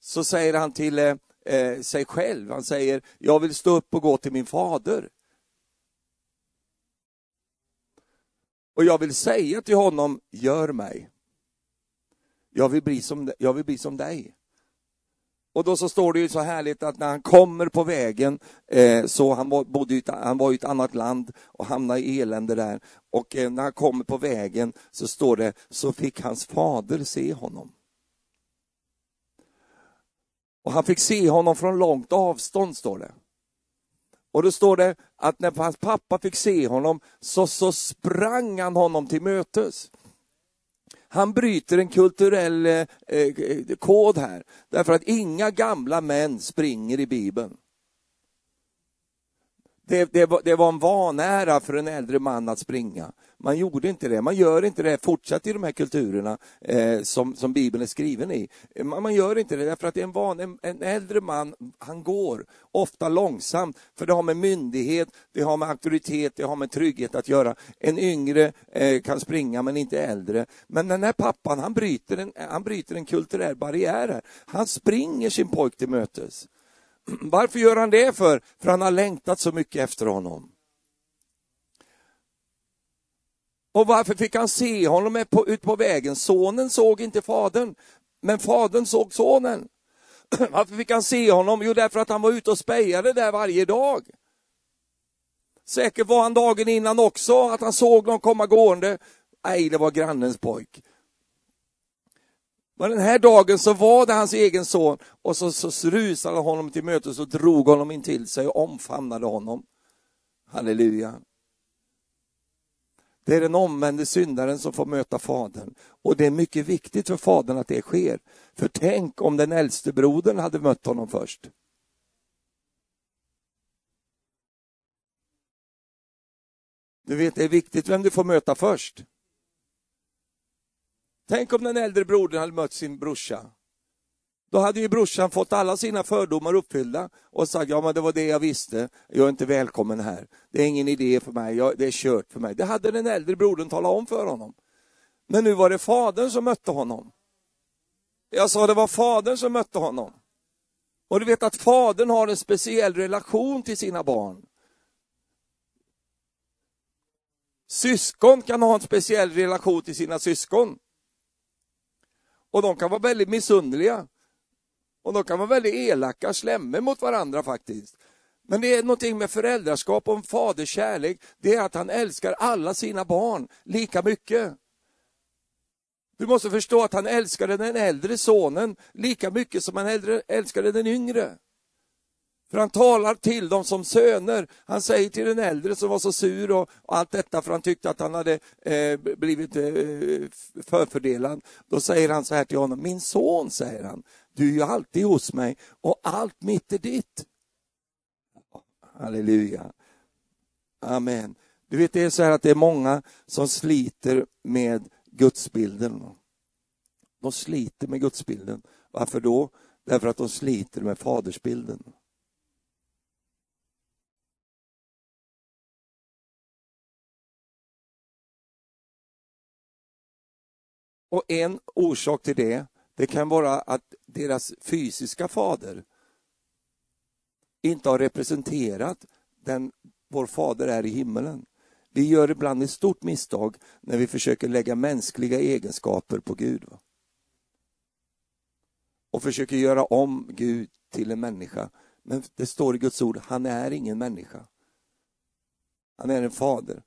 så säger han till eh, eh sig själv, han säger, jag vill stå upp och gå till min fader. Och jag vill säga till honom, gör mig. Jag vill bli som, jag vill bli som dig. Och då så står det ju så härligt att när han kommer på vägen, eh, så han var, bodde i, han var i ett annat land och hamnade i elände där. Och eh, när han kommer på vägen så står det, så fick hans fader se honom. Och han fick se honom från långt avstånd, står det. Och då står det att när hans pappa fick se honom så, så sprang han honom till mötes. Han bryter en kulturell eh, eh, kod här, därför att inga gamla män springer i Bibeln. Det, det, var, det var en vanära för en äldre man att springa. Man gjorde inte det, man gör inte det fortsatt i de här kulturerna eh, som, som Bibeln är skriven i. Man, man gör inte det därför att en, van, en, en, äldre man, han går ofta långsamt, för det har med myndighet, det har med auktoritet, det har med trygghet att göra. En yngre eh, kan springa men inte äldre. Men den här pappan, han bryter en, han bryter en kulturell barriär här. Han springer sin pojk till mötes. Varför gör han det för? För han har längtat så mycket efter honom. Och varför fick han se honom på, ut på vägen? Sonen såg inte fadern, men fadern såg sonen. Varför fick han se honom? Jo, därför att han var ute och spejade där varje dag. Säkert var han dagen innan också, att han såg någon komma gående. Nej, det var grannens pojk. Men den här dagen så var det hans egen son och så, så rusade honom till mötes och drog honom in till sig och omfamnade honom. Halleluja. Det är den omvände syndaren som får möta Fadern. Och det är mycket viktigt för Fadern att det sker. För tänk om den äldste brodern hade mött honom först. Du vet, det är viktigt vem du får möta först. Tänk om den äldre brodern hade mött sin brorsa. Då hade ju brorsan fått alla sina fördomar uppfyllda och sagt, ja men det var det jag visste, jag är inte välkommen här. Det är ingen idé för mig, jag, det är kört för mig. Det hade den äldre brodern talat om för honom. Men nu var det fadern som mötte honom. Jag sa det var fadern som mötte honom. Och du vet att fadern har en speciell relation till sina barn. Syskon kan ha en speciell relation till sina syskon. Och de kan vara väldigt missunderliga. Och de kan vara väldigt elaka, slämmer mot varandra faktiskt. Men det är någonting med föräldraskap och en faders kärlek, det är att han älskar alla sina barn lika mycket. Du måste förstå att han älskade den äldre sonen lika mycket som han älskade den yngre. För han talar till dem som söner. Han säger till den äldre som var så sur och, och allt detta för han tyckte att han hade eh, blivit eh, förfördelad. Då säger han så här till honom, min son, säger han, du är ju alltid hos mig och allt mitt är ditt. Halleluja. Amen. Du vet, det är så här att det är många som sliter med gudsbilden. De sliter med gudsbilden. Varför då? Därför att de sliter med fadersbilden. Och en orsak till det, det kan vara att deras fysiska fader inte har representerat den vår fader är i himmelen. Vi gör ibland ett stort misstag när vi försöker lägga mänskliga egenskaper på Gud. Va? Och försöker göra om Gud till en människa. Men det står i Guds ord, han är ingen människa. Han är en fader.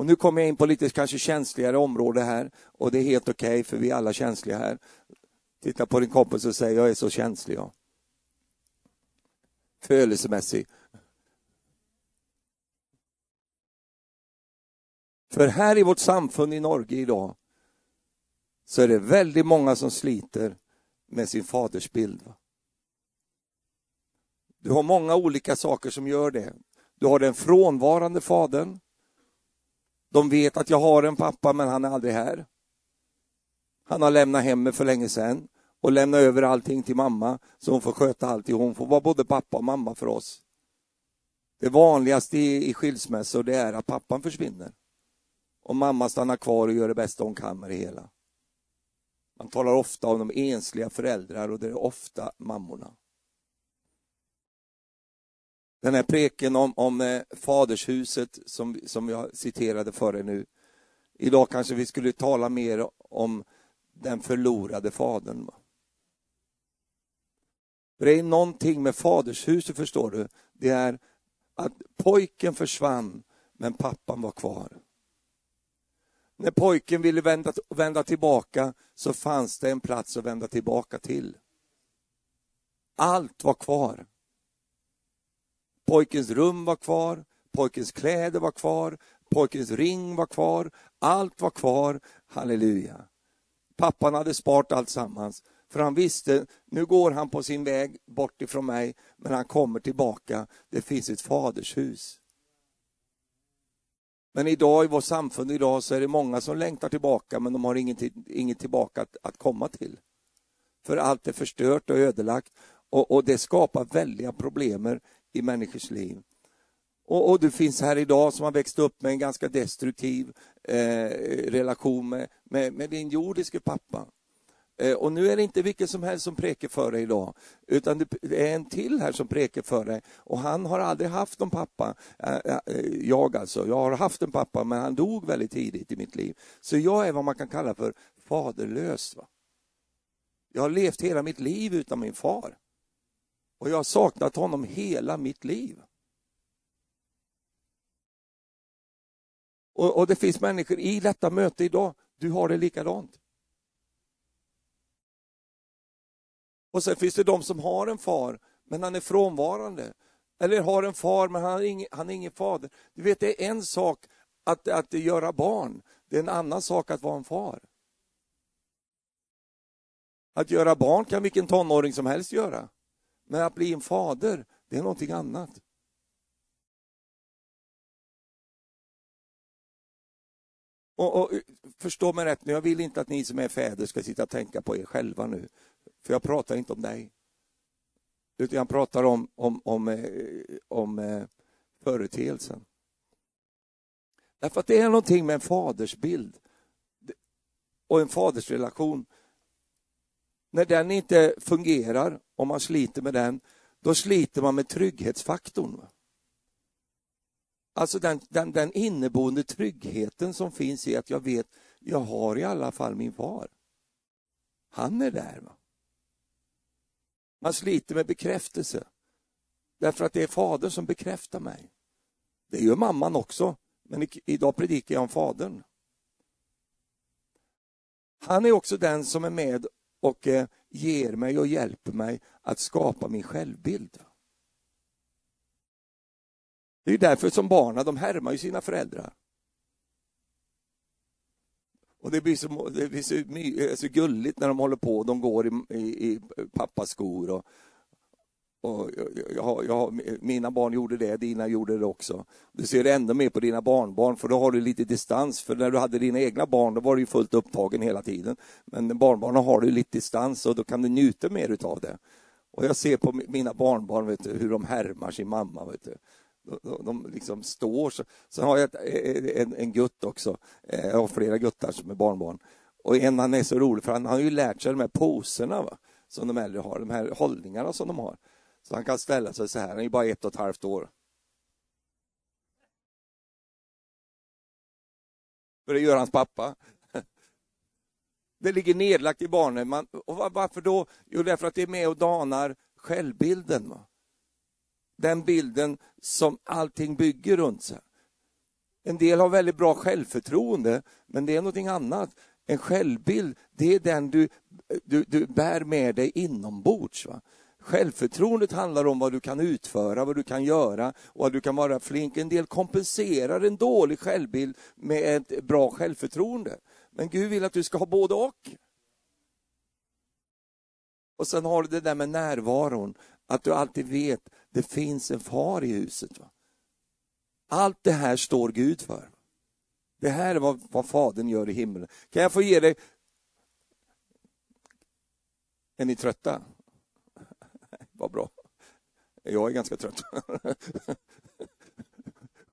Och nu kommer jag in på lite kanske känsligare område här och det är helt okej okay, för vi är alla känsliga här. Titta på din kompis och säg, jag är så känslig. jag. Födelsemässig. För här i vårt samfund i Norge idag så är det väldigt många som sliter med sin fadersbild. Du har många olika saker som gör det. Du har den frånvarande fadern. De vet att jag har en pappa men han är aldrig här. Han har lämnat hemmet för länge sedan och lämnat över allting till mamma så hon får sköta allting. Hon får vara både pappa och mamma för oss. Det vanligaste i, i skilsmässor det är att pappan försvinner och mamma stannar kvar och gör det bästa hon kan med det hela. Man talar ofta om de ensliga föräldrar och det är ofta mammorna. Den här preken om, om eh, fadershuset som, som jag citerade för er nu. Idag kanske vi skulle tala mer om den förlorade fadern. För det är någonting med fadershuset, förstår du. Det är att pojken försvann, men pappan var kvar. När pojken ville vända, vända tillbaka så fanns det en plats att vända tillbaka till. Allt var kvar. Pojkens rum var kvar, pojkens kläder var kvar, pojkens ring var kvar, allt var kvar. Halleluja. Pappan hade sparat allt sammans, för han visste, nu går han på sin väg bort ifrån mig, men han kommer tillbaka. Det finns ett fadershus. Men idag i vårt samfund idag så är det många som längtar tillbaka men de har inget, inget tillbaka att, att komma till. För allt är förstört och ödelagt och, och det skapar väldiga problemer i människors liv. Och, och, du finns här idag som har växt upp med en ganska destruktiv eh, relation med, med, med din jordiske pappa. Eh, och nu är det inte vilken som helst som präker för dig idag, utan det är en till här som präker för dig. Och han har aldrig haft någon pappa. Eh, eh, jag alltså, jag har haft en pappa, men han dog väldigt tidigt i mitt liv. Så jag är vad man kan kalla för faderlös. Va? Jag har levt hela mitt liv utan min far. Och jag har saknat honom hela mitt liv. Och, och det finns människor i detta möte idag, du har det likadant. Och sen finns det de som har en far, men han är frånvarande. Eller har en far, men han är ingen, han är ingen fader. Du vet, det är en sak att, att göra barn, det är en annan sak att vara en far. Att göra barn kan vilken tonåring som helst göra. Men att bli en fader, det är någonting annat. Och, och, förstå mig rätt nu, jag vill inte att ni som är fäder ska sitta och tänka på er själva nu. För jag pratar inte om dig. Utan jag pratar om, om, om, eh, om, om företeelsen. Därför att det är någonting med en fadersbild och en fadersrelation. När den inte fungerar, om man sliter med den, då sliter man med trygghetsfaktorn. Alltså den, den, den inneboende tryggheten som finns i att jag vet, jag har i alla fall min far. Han är där. Va? Man sliter med bekräftelse. Därför att det är fadern som bekräftar mig. Det gör mamman också, men idag predikar jag om fadern. Han är också den som är med och eh, ger mig och hjälper mig att skapa min självbild. Det är därför som barnen, de härmar ju sina föräldrar. Och det blir så, det blir så, my, eh, så gulligt när de håller på, de går i, i, i pappas skor och, och jag, jag, mina barn gjorde det, dina gjorde det också. Du ser ännu mer på dina barnbarn för då har du lite distans. För när du hade dina egna barn då var du fullt upptagen hela tiden. Men barnbarnen har du lite distans och då kan du njuta mer utav det. Och jag ser på mina barnbarn vet du, hur de härmar sin mamma. Vet du. De, de liksom står. Så. Sen har jag ett, en, en gutt också. Eh, jag har flera guttar som är barnbarn. Och en han är så rolig för han har ju lärt sig de här poserna va? som de äldre har, de här hållningarna som de har. Så han kan ställa sig så här, han är ju bara ett och ett halvt år. För det gör hans pappa. Det ligger nedlagt i barnen. Man, och varför då? Jo, därför att det är med och danar självbilden. Va? Den bilden som allting bygger runt sig. En del har väldigt bra självförtroende, men det är någonting annat. En självbild, det är den du, du, du bär med dig inombords. Va? Självförtroendet handlar om vad du kan utföra, vad du kan göra och att du kan vara flink. En del kompenserar en dålig självbild med ett bra självförtroende. Men Gud vill att du ska ha både och. Och sen har du det där med närvaron, att du alltid vet, det finns en far i huset. Va? Allt det här står Gud för. Det här är vad, vad Fadern gör i himlen. Kan jag få ge dig... Är ni trötta? Vad bra. Jag är ganska trött.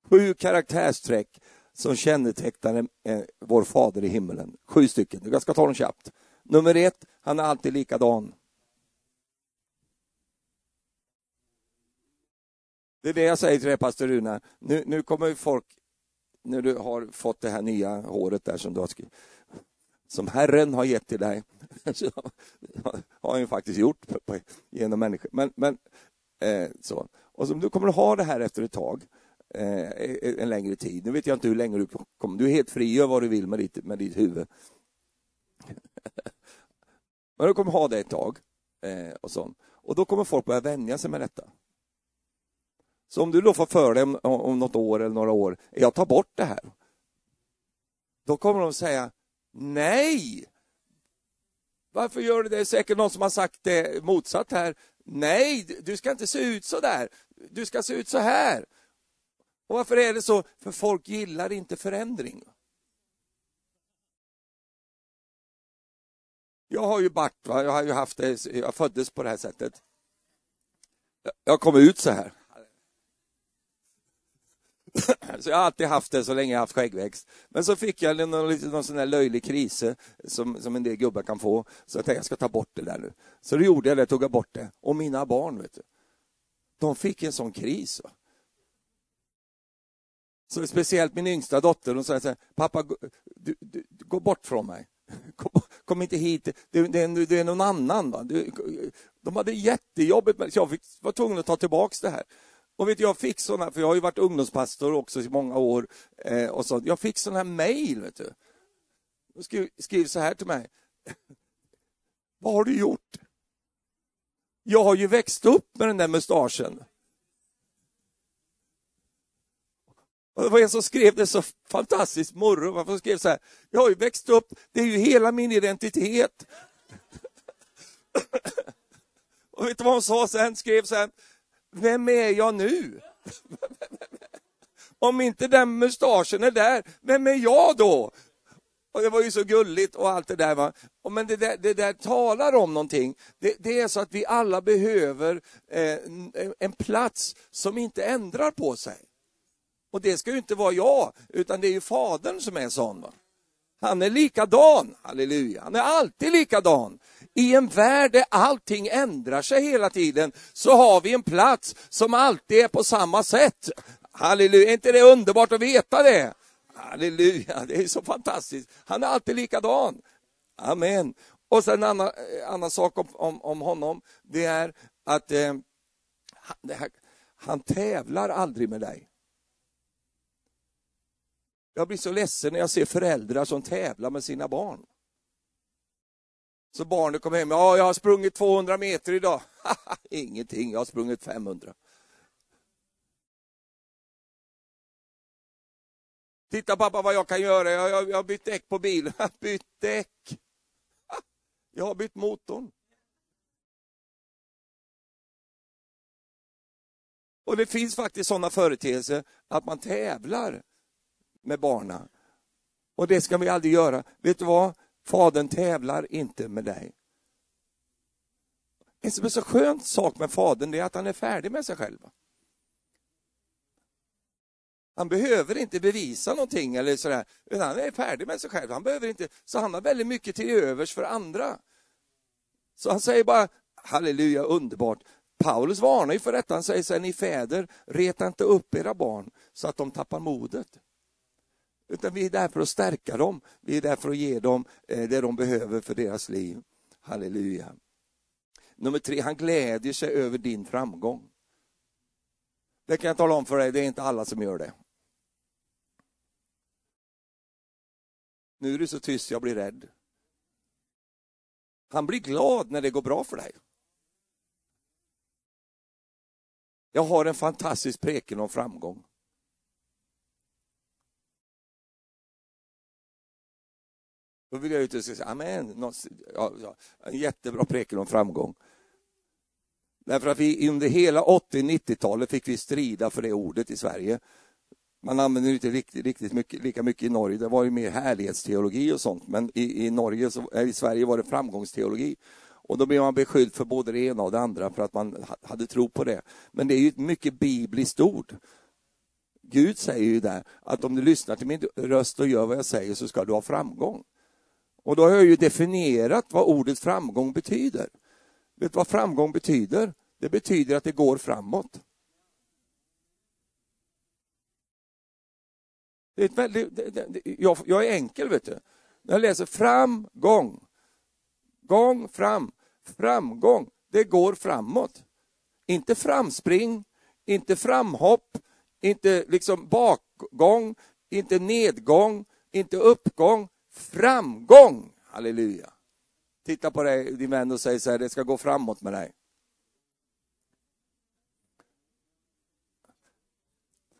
Sju karaktärsträck som kännetecknar vår Fader i himmelen. Sju stycken. Jag ska ta dem snabbt. Nummer ett, han är alltid likadan. Det är det jag säger till dig, pastor Runa. Nu, nu kommer folk, när du har fått det här nya håret där som du har skrivit, som Herren har gett till dig, så har han ju faktiskt gjort genom människor. Men, men, eh, så. Och som du kommer att ha det här efter ett tag, eh, en längre tid. Nu vet jag inte hur länge du kommer. Du är helt fri, gör vad du vill med ditt, med ditt huvud. men du kommer ha det ett tag. Eh, och, så. och då kommer folk börja vänja sig med detta. Så om du då får för dig om, om något år eller några år, jag tar bort det här. Då kommer de säga, nej! Varför gör du det? Det är säkert någon som har sagt det motsatt här. Nej, du ska inte se ut så där. Du ska se ut så här. Och varför är det så? För folk gillar inte förändring. Jag har ju bart, va? jag har ju haft det, jag föddes på det här sättet. Jag kom ut så här. Så jag har alltid haft det så länge jag haft skäggväxt. Men så fick jag någon, någon sån där löjlig kris eh, som, som en del gubbar kan få. Så jag tänkte jag ska ta bort det där nu. Så då gjorde jag det, tog jag bort det. Och mina barn, vet du. De fick en sån kris. Så speciellt min yngsta dotter, hon sa så här, pappa, du, du, gå bort från mig. Kom, kom inte hit, du, det, är, det är någon annan. Va? Du, de hade jättejobbigt, så jag fick, var tvungen att ta tillbaka det här. Och vet jag fick såna, för jag har ju varit ungdomspastor också i många år, eh, och så, jag fick såna här mejl, vet du. De skrev, skrev så här till mig. Vad har du gjort? Jag har ju växt upp med den där mustaschen. Och det var en som skrev det så fantastiskt morro. Man skrev så här, jag har ju växt upp, det är ju hela min identitet. och vet du vad hon sa sen? Skrev sen, vem är jag nu? Om inte den mustaschen är där, vem är jag då? Och det var ju så gulligt och allt det där. Va? Men det där, det där talar om någonting. Det, det är så att vi alla behöver eh, en, en plats som inte ändrar på sig. Och det ska ju inte vara jag, utan det är ju Fadern som är sån. Va? Han är likadan, halleluja. Han är alltid likadan. I en värld där allting ändrar sig hela tiden så har vi en plats som alltid är på samma sätt. Halleluja, är inte det underbart att veta det? Halleluja, det är så fantastiskt. Han är alltid likadan. Amen. Och sen en annan, eh, annan sak om, om, om honom, det är att eh, han, här, han tävlar aldrig med dig. Jag blir så ledsen när jag ser föräldrar som tävlar med sina barn. Så barnet kom hem, ja jag har sprungit 200 meter idag. Ingenting, jag har sprungit 500. Titta pappa vad jag kan göra, jag, jag, jag har bytt däck på bilen. bytt däck? Jag har bytt motorn. Och det finns faktiskt sådana företeelser att man tävlar med barna. Och det ska vi aldrig göra. Vet du vad? Fadern tävlar inte med dig. En som är så skön sak med Fadern är att han är färdig med sig själv. Han behöver inte bevisa någonting eller sådär, utan han är färdig med sig själv. Han behöver inte, så han har väldigt mycket till övers för andra. Så han säger bara, halleluja, underbart. Paulus varnar ju för detta, han säger så här, ni fäder, reta inte upp era barn så att de tappar modet. Utan vi är där för att stärka dem, vi är där för att ge dem eh, det de behöver för deras liv. Halleluja. Nummer tre, han glädjer sig över din framgång. Det kan jag tala om för dig, det är inte alla som gör det. Nu är du så tyst, jag blir rädd. Han blir glad när det går bra för dig. Jag har en fantastisk preken om framgång. Då vill jag ut och säga, amen, ja, ja, en jättebra preken om framgång. Därför att vi under hela 80-90-talet fick vi strida för det ordet i Sverige. Man använder inte riktigt, riktigt mycket, lika mycket i Norge. Det var ju mer härlighetsteologi och sånt. Men i, i, Norge, så, eh, i Sverige var det framgångsteologi. Och då blev man beskylld för både det ena och det andra för att man hade tro på det. Men det är ju ett mycket bibliskt ord. Gud säger ju där att om du lyssnar till min röst och gör vad jag säger så ska du ha framgång. Och då har jag ju definierat vad ordet framgång betyder. Vet du vad framgång betyder? Det betyder att det går framåt. Det är ett väldigt, det, det, jag, jag, är enkel, vet du. När jag läser framgång, gång fram, framgång, det går framåt. Inte framspring, inte framhopp, inte liksom bakgång, inte nedgång, inte uppgång, framgång. Halleluja. Titta på dig, din vän och säg så här, det ska gå framåt med dig.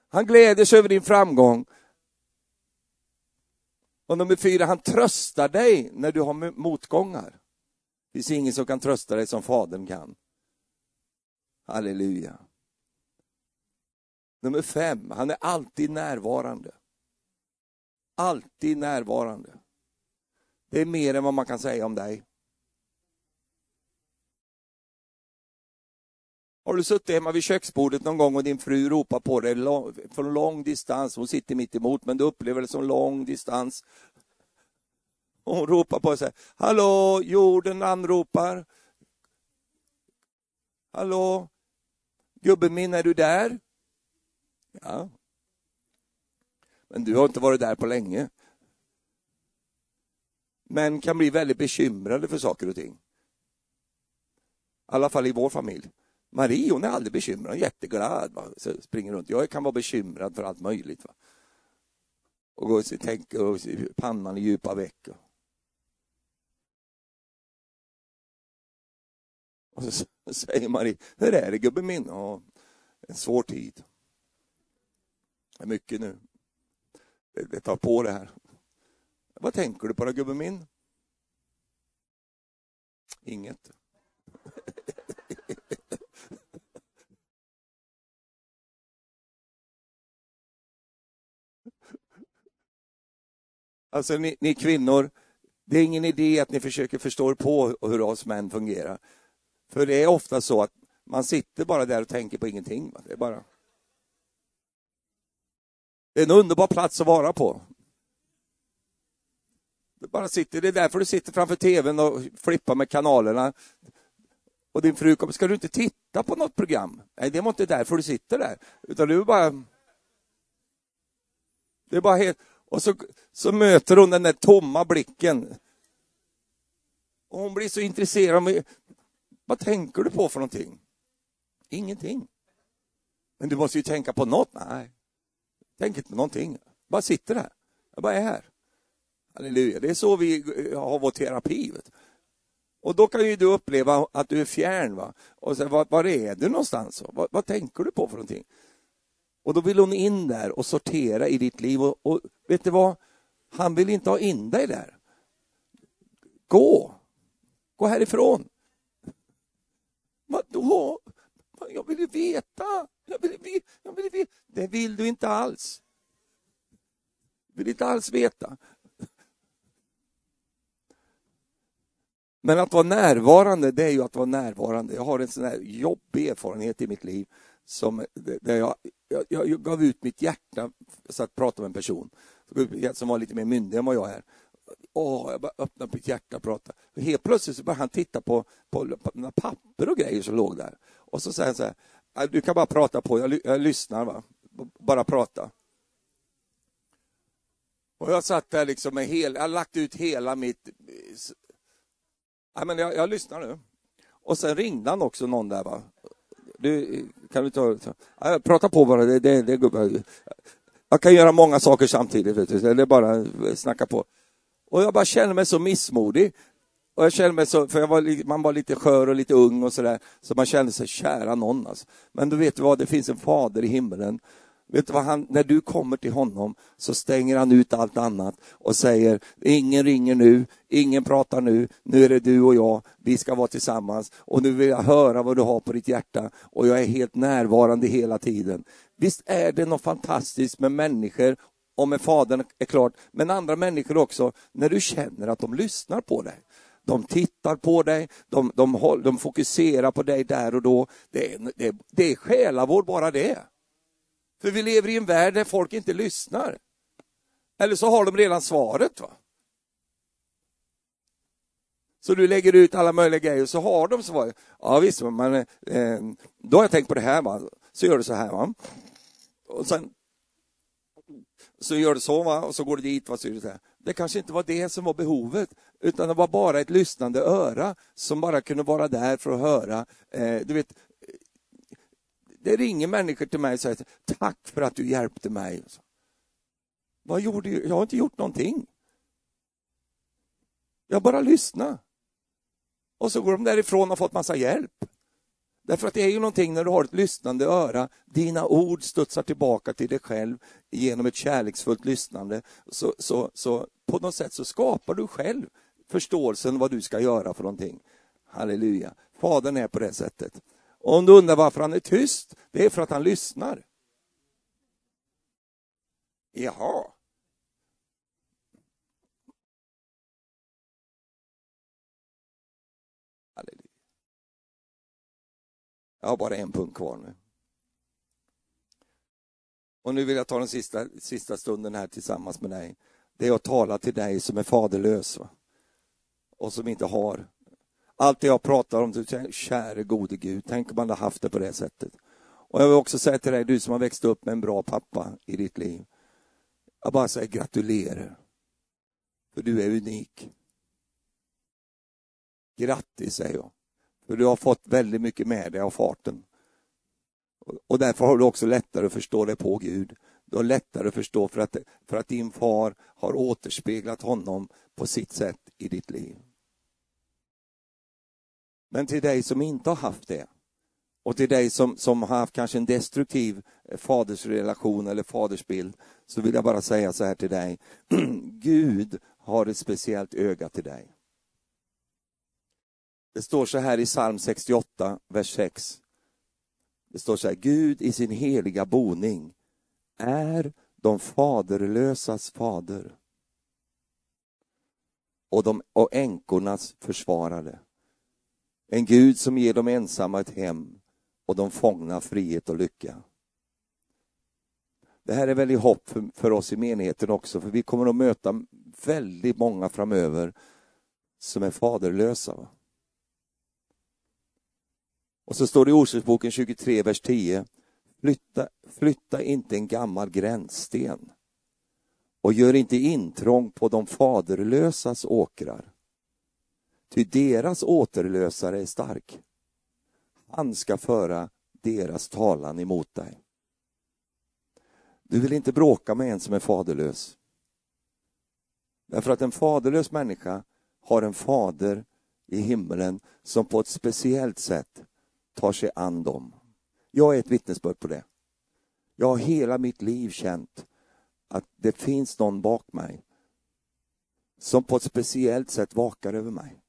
Han gläder sig över din framgång. Och nummer fyra, han tröstar dig när du har motgångar. Det finns ingen som kan trösta dig som Fadern kan. Halleluja. Nummer fem, han är alltid närvarande. Alltid närvarande. Det är mer än vad man kan säga om dig. Har du suttit hemma vid köksbordet någon gång och din fru ropar på dig från lång distans, hon sitter mitt emot men du upplever det som lång distans. Och hon ropar på dig, hallå, jorden anropar. Hallå, gubben min, är du där? Ja. Men du har inte varit där på länge. Män kan bli väldigt bekymrade för saker och ting. I alla fall i vår familj. Marie hon är aldrig bekymrad, hon är jätteglad. Va? Så springer runt. Jag kan vara bekymrad för allt möjligt. Va? Och gå och och pannan i djupa veck. Och så säger Marie, hur är det gubben min? Ja, en svår tid. Det är mycket nu. Det tar på det här. Vad tänker du på då gubben min? Inget. Alltså ni, ni kvinnor, det är ingen idé att ni försöker förstå på hur oss män fungerar. För det är ofta så att man sitter bara där och tänker på ingenting. Det är bara... Det är en underbar plats att vara på. Du bara sitter, det är därför du sitter framför tvn och flippar med kanalerna. Och din fru kommer, ska du inte titta på något program? Nej, det var inte därför du sitter där. Utan du är bara... Det är bara helt... Och så, så möter hon den där tomma blicken. Och hon blir så intresserad. Vad tänker du på för någonting? Ingenting. Men du måste ju tänka på något. Nej, tänk inte på någonting. Bara sitter där. Jag bara är här. Halleluja. Det är så vi eh, har vår terapi. Vet. Och då kan ju du uppleva att du är fjärn. Va? Och så, var, var är du någonstans? Vad, vad tänker du på för någonting? Och då vill hon in där och sortera i ditt liv. Och, och vet du vad? Han vill inte ha in dig där. Gå! Gå härifrån. Vadå? Jag vill veta. Jag vill, jag vill veta. Det vill du inte alls. Du vill inte alls veta. Men att vara närvarande, det är ju att vara närvarande. Jag har en sån här jobbig erfarenhet i mitt liv som, där jag, jag, jag gav ut mitt hjärta så att prata med en person som var lite mer myndig än vad jag är. Åh, jag bara öppnade mitt hjärta och pratade. Helt plötsligt så började han titta på, på, på papper och grejer som låg där. Och så säger han så här, du kan bara prata på, jag, jag lyssnar, va? bara prata. Och jag satt där liksom med hel, jag har lagt ut hela mitt... Eh, Nej, men jag, jag lyssnar nu. Och sen ringde han också någon där va. Du, kan du ta... Ja, prata på bara, det, det, det, Jag kan göra många saker samtidigt, vet du. det är bara snacka på. Och jag bara känner mig så missmodig. Och jag kände mig så, för var, man var lite skör och lite ung och sådär, så man kände sig kära någon. Alltså. Men du vet vad, det finns en fader i himlen. Vet du vad han, när du kommer till honom så stänger han ut allt annat och säger ingen ringer nu, ingen pratar nu, nu är det du och jag, vi ska vara tillsammans och nu vill jag höra vad du har på ditt hjärta och jag är helt närvarande hela tiden. Visst är det något fantastiskt med människor och med Fadern är klart, men andra människor också, när du känner att de lyssnar på dig. De tittar på dig, de, de, de fokuserar på dig där och då. Det är, det, det är själavård bara det. För vi lever i en värld där folk inte lyssnar. Eller så har de redan svaret. va? Så du lägger ut alla möjliga grejer och så har de svaret. Ja visst, men eh, då har jag tänkt på det här. Va? Så gör du så här. Va? Och sen så gör du så va? och så går du dit. Va? Så det, så här. det kanske inte var det som var behovet, utan det var bara ett lyssnande öra som bara kunde vara där för att höra. Eh, du vet, det ringer människor till mig och säger tack för att du hjälpte mig. Vad gjorde jag? Jag har inte gjort någonting. Jag bara lyssnade. Och så går de därifrån och har fått massa hjälp. Därför att det är ju någonting när du har ett lyssnande öra, dina ord studsar tillbaka till dig själv genom ett kärleksfullt lyssnande. Så, så, så på något sätt så skapar du själv förståelsen vad du ska göra för någonting. Halleluja. Fadern är på det sättet. Och om du undrar varför han är tyst, det är för att han lyssnar. Jaha. Jag har bara en punkt kvar nu. Och nu vill jag ta den sista, sista stunden här tillsammans med dig. Det är att tala till dig som är faderlös va? och som inte har allt det jag pratar om, käre gode Gud, tänk om man hade haft det på det sättet. Och jag vill också säga till dig, du som har växt upp med en bra pappa i ditt liv. Jag bara säger gratulerar. För du är unik. Grattis säger jag. För du har fått väldigt mycket med dig av farten. Och därför har du också lättare att förstå dig på Gud. Du har lättare att förstå för att, för att din far har återspeglat honom på sitt sätt i ditt liv. Men till dig som inte har haft det och till dig som, som har haft kanske en destruktiv eh, fadersrelation eller fadersbild så vill jag bara säga så här till dig. Gud har ett speciellt öga till dig. Det står så här i psalm 68, vers 6. Det står så här, Gud i sin heliga boning är de faderlösas fader. och, de, och änkornas försvarare. En Gud som ger de ensamma ett hem och de fångna frihet och lycka. Det här är väldigt hopp för, för oss i menigheten också, för vi kommer att möta väldigt många framöver som är faderlösa. Och så står det i Ordspråksboken 23, vers 10. Flytta, flytta inte en gammal gränssten och gör inte intrång på de faderlösas åkrar. Ty deras återlösare är stark. Han ska föra deras talan emot dig. Du vill inte bråka med en som är faderlös. Därför att en faderlös människa har en fader i himlen som på ett speciellt sätt tar sig an dem. Jag är ett vittnesbörd på det. Jag har hela mitt liv känt att det finns någon bak mig som på ett speciellt sätt vakar över mig.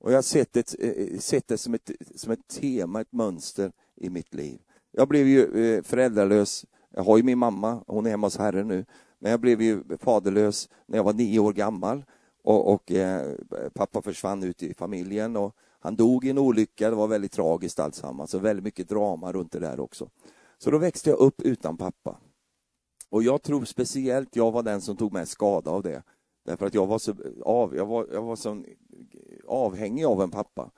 Och jag har sett det, eh, eh, sett det som, ett, som ett tema, ett mönster i mitt liv. Jag blev ju eh, föräldralös. Jag har ju min mamma, hon är hemma hos Herren nu. Men jag blev ju faderlös när jag var nio år gammal och, och eh, pappa försvann ut i familjen och han dog i en olycka. Det var väldigt tragiskt alltsammans och väldigt mycket drama runt det där också. Så då växte jag upp utan pappa. Och jag tror speciellt jag var den som tog mest skada av det. Därför att jag var så, av, jag var, jag var så avhängig av en pappa.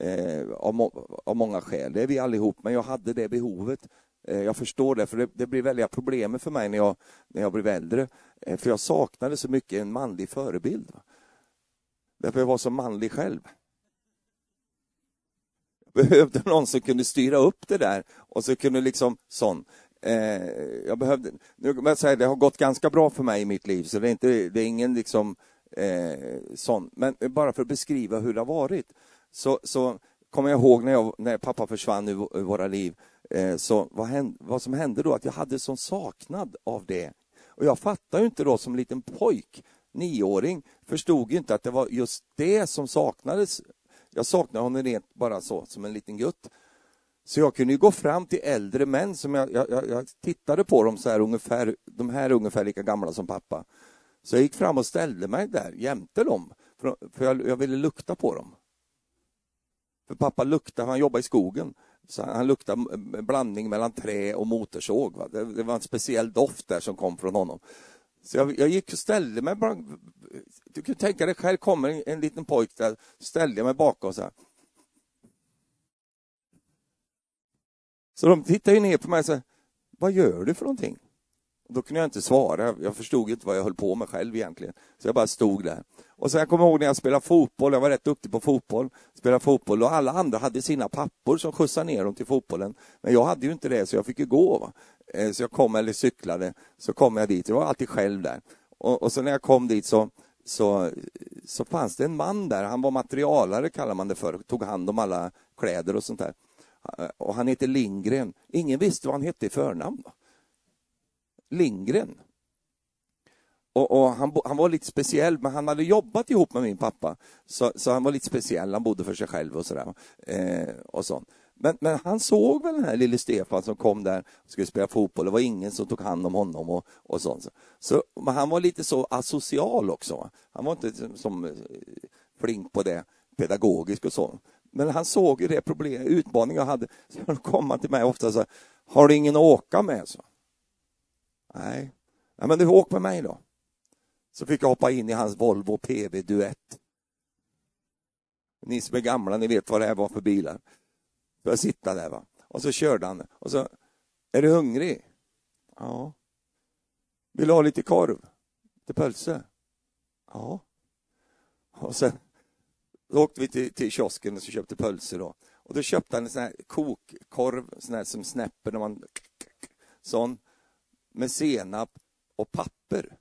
Eh, av, må, av många skäl. Det är vi allihop, men jag hade det behovet. Eh, jag förstår det, för det, det blir väldiga problem för mig när jag, när jag blev äldre. Eh, för jag saknade så mycket en manlig förebild. Därför jag var så manlig själv. Jag behövde någon som kunde styra upp det där och så kunde liksom sån. Eh, jag behövde, nu jag säga, det har gått ganska bra för mig i mitt liv, så det är, inte, det är ingen liksom eh, sån. Men bara för att beskriva hur det har varit, så, så kommer jag ihåg när, jag, när pappa försvann ur, ur våra liv, eh, så vad, hände, vad som hände då, att jag hade sån saknad av det. Och jag fattade ju inte då som liten pojk, nioåring, förstod ju inte att det var just det som saknades. Jag saknade honom rent bara så, som en liten gutt. Så jag kunde gå fram till äldre män som jag, jag, jag, tittade på dem så här ungefär, de här är ungefär lika gamla som pappa. Så jag gick fram och ställde mig där jämte dem, för, för jag, jag ville lukta på dem. För pappa luktade, han jobbade i skogen, så han luktade en blandning mellan trä och motorsåg. Det, det, var en speciell doft där som kom från honom. Så jag, jag gick och ställde mig, bara, du kan tänka dig själv, kommer en, en liten pojk där, ställde jag mig bakom så här. Så de tittade ner på mig och sa, vad gör du för någonting? Och då kunde jag inte svara, jag förstod inte vad jag höll på med själv egentligen. Så jag bara stod där. Och sen jag kommer ihåg när jag spelade fotboll, jag var rätt duktig på fotboll, spelade fotboll och alla andra hade sina pappor som skjutsade ner dem till fotbollen. Men jag hade ju inte det så jag fick ju gå. Va? Eh, så jag kom, eller cyklade, så kom jag dit, jag var alltid själv där. Och, och så när jag kom dit så, så, så fanns det en man där, han var materialare kallar man det för, tog hand om alla kläder och sånt där. Och han heter Lindgren. Ingen visste vad han hette i förnamn. Lindgren. Och, och han, han, var lite speciell, men han hade jobbat ihop med min pappa. Så, så han var lite speciell, han bodde för sig själv och sådär. Eh, och sånt. Men, men, han såg väl den här lille Stefan som kom där och skulle spela fotboll. Det var ingen som tog hand om honom och, och sånt. Så, men han var lite så asocial också. Han var inte som, som eh, flink på det pedagogiskt och så. Men han såg ju det problem, utmaningen jag hade. Så han kom till mig ofta och sa, har du ingen att åka med? Så. Nej. Ja, men du åk med mig då. Så fick jag hoppa in i hans Volvo PV Duett. Ni som är gamla, ni vet vad det här var för bilar. För jag sitta där va. Och så körde han. Och så, är du hungrig? Ja. Vill du ha lite korv? Lite pölse? Ja. Och sen då åkte vi till, till kiosken och så köpte pölse då. Och då köpte han en sån här kokkorv, sån här som snäpper när man... Sån. Med senap och papper.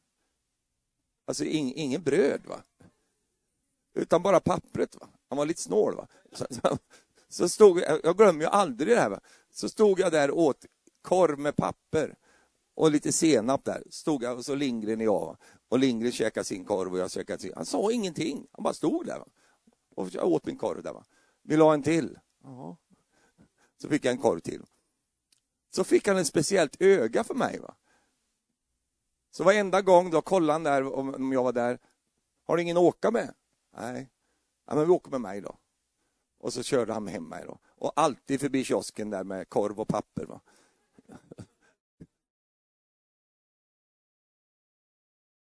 Alltså in, ingen bröd va. Utan bara pappret va. Han var lite snål va. Så, så, så stod jag, glömmer ju aldrig det här va. Så stod jag där och åt korv med papper och lite senap där. Stod jag och så Lindgren och jag. Och Lindgren käkade sin korv och jag käkade sin. Han sa ingenting. Han bara stod där. Va? Och jag åt min korv där. Va? Vill du ha en till? Ja. Så fick jag en korv till. Så fick han ett speciellt öga för mig. Va? Så varenda gång då kollade han där om jag var där. Har du ingen att åka med? Nej. Ja, men vi åker med mig då. Och så körde han hem mig då. Och alltid förbi kiosken där med korv och papper. Va?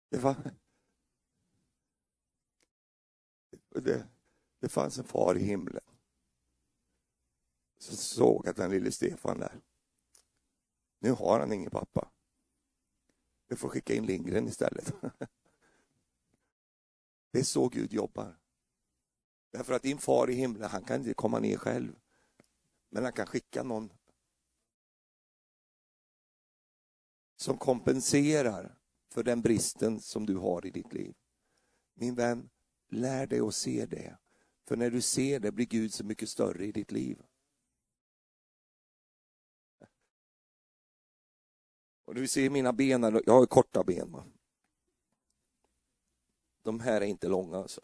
Det, var... det, det fanns en far i himlen som såg att den lille Stefan där, nu har han ingen pappa. Du får skicka in Lindgren istället. Det är så Gud jobbar. Därför att din far i himlen, han kan inte komma ner själv. Men han kan skicka någon som kompenserar för den bristen som du har i ditt liv. Min vän, lär dig att se det. För när du ser det blir Gud så mycket större i ditt liv. Och du ser mina ben, jag har korta ben. Va? De här är inte långa alltså.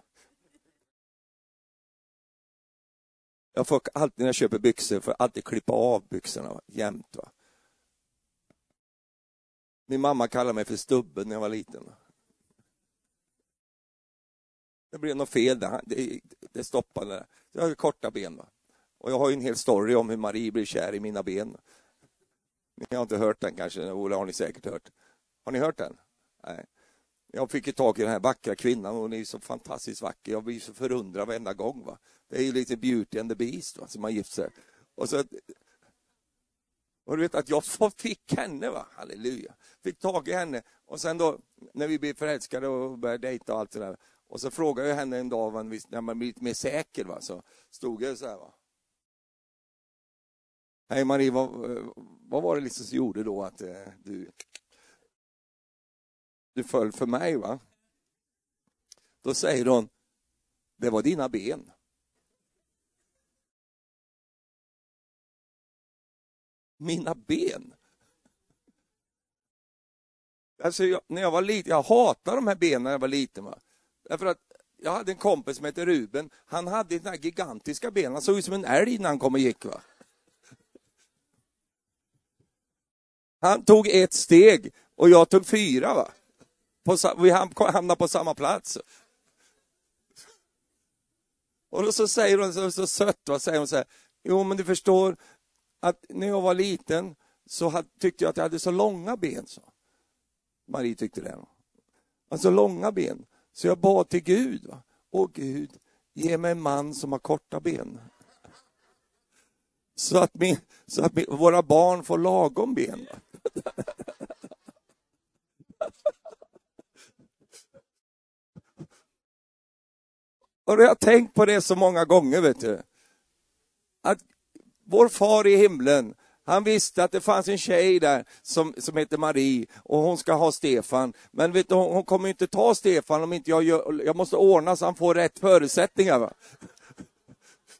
Jag får alltid när jag köper byxor, får alltid klippa av byxorna jämt. Va? Min mamma kallade mig för stubben när jag var liten. Det blev något fel där, det, det stoppade. Jag har korta ben. Va? Och jag har en hel story om hur Marie blir kär i mina ben. Ni har inte hört den kanske, Ola har ni säkert hört. Har ni hört den? Nej. Jag fick ju tag i den här vackra kvinnan, hon är så fantastiskt vacker. Jag blir så förundrad varenda gång. Va? Det är ju lite Beauty and the Beast va, som har gift sig. Och, så, och du vet att jag fick henne, va? halleluja. Fick tag i henne. Och sen då, när vi blev förälskade och började dejta och allt det där. Och så frågade jag henne en dag, när man blivit mer säker, va? så stod jag så här. Va? Hej Marie, vad, eh, vad var det liksom som gjorde då att eh, du, du föll för mig? va? Då säger hon, det var dina ben. Mina ben? Alltså, jag, när jag var liten, jag hatade de här benen när jag var liten. Va? Därför att jag hade en kompis som hette Ruben, han hade den här gigantiska ben, han såg ut som en älg när han kom och gick. Va? Han tog ett steg och jag tog fyra. Va? På, vi hamnade på samma plats. Och då så säger hon så, så sött, va? säger hon så här, jo men du förstår att när jag var liten så hade, tyckte jag att jag hade så långa ben. Så. Marie tyckte det. Alltså långa ben. Så jag bad till Gud. Va? Åh Gud, ge mig en man som har korta ben. Så att, min, så att min, våra barn får lagom ben. Va? Och jag har tänkt på det så många gånger, vet du. Att vår far i himlen, han visste att det fanns en tjej där som, som heter Marie och hon ska ha Stefan. Men vet du, hon, hon kommer inte ta Stefan om inte jag gör, jag måste ordna så han får rätt förutsättningar. Va?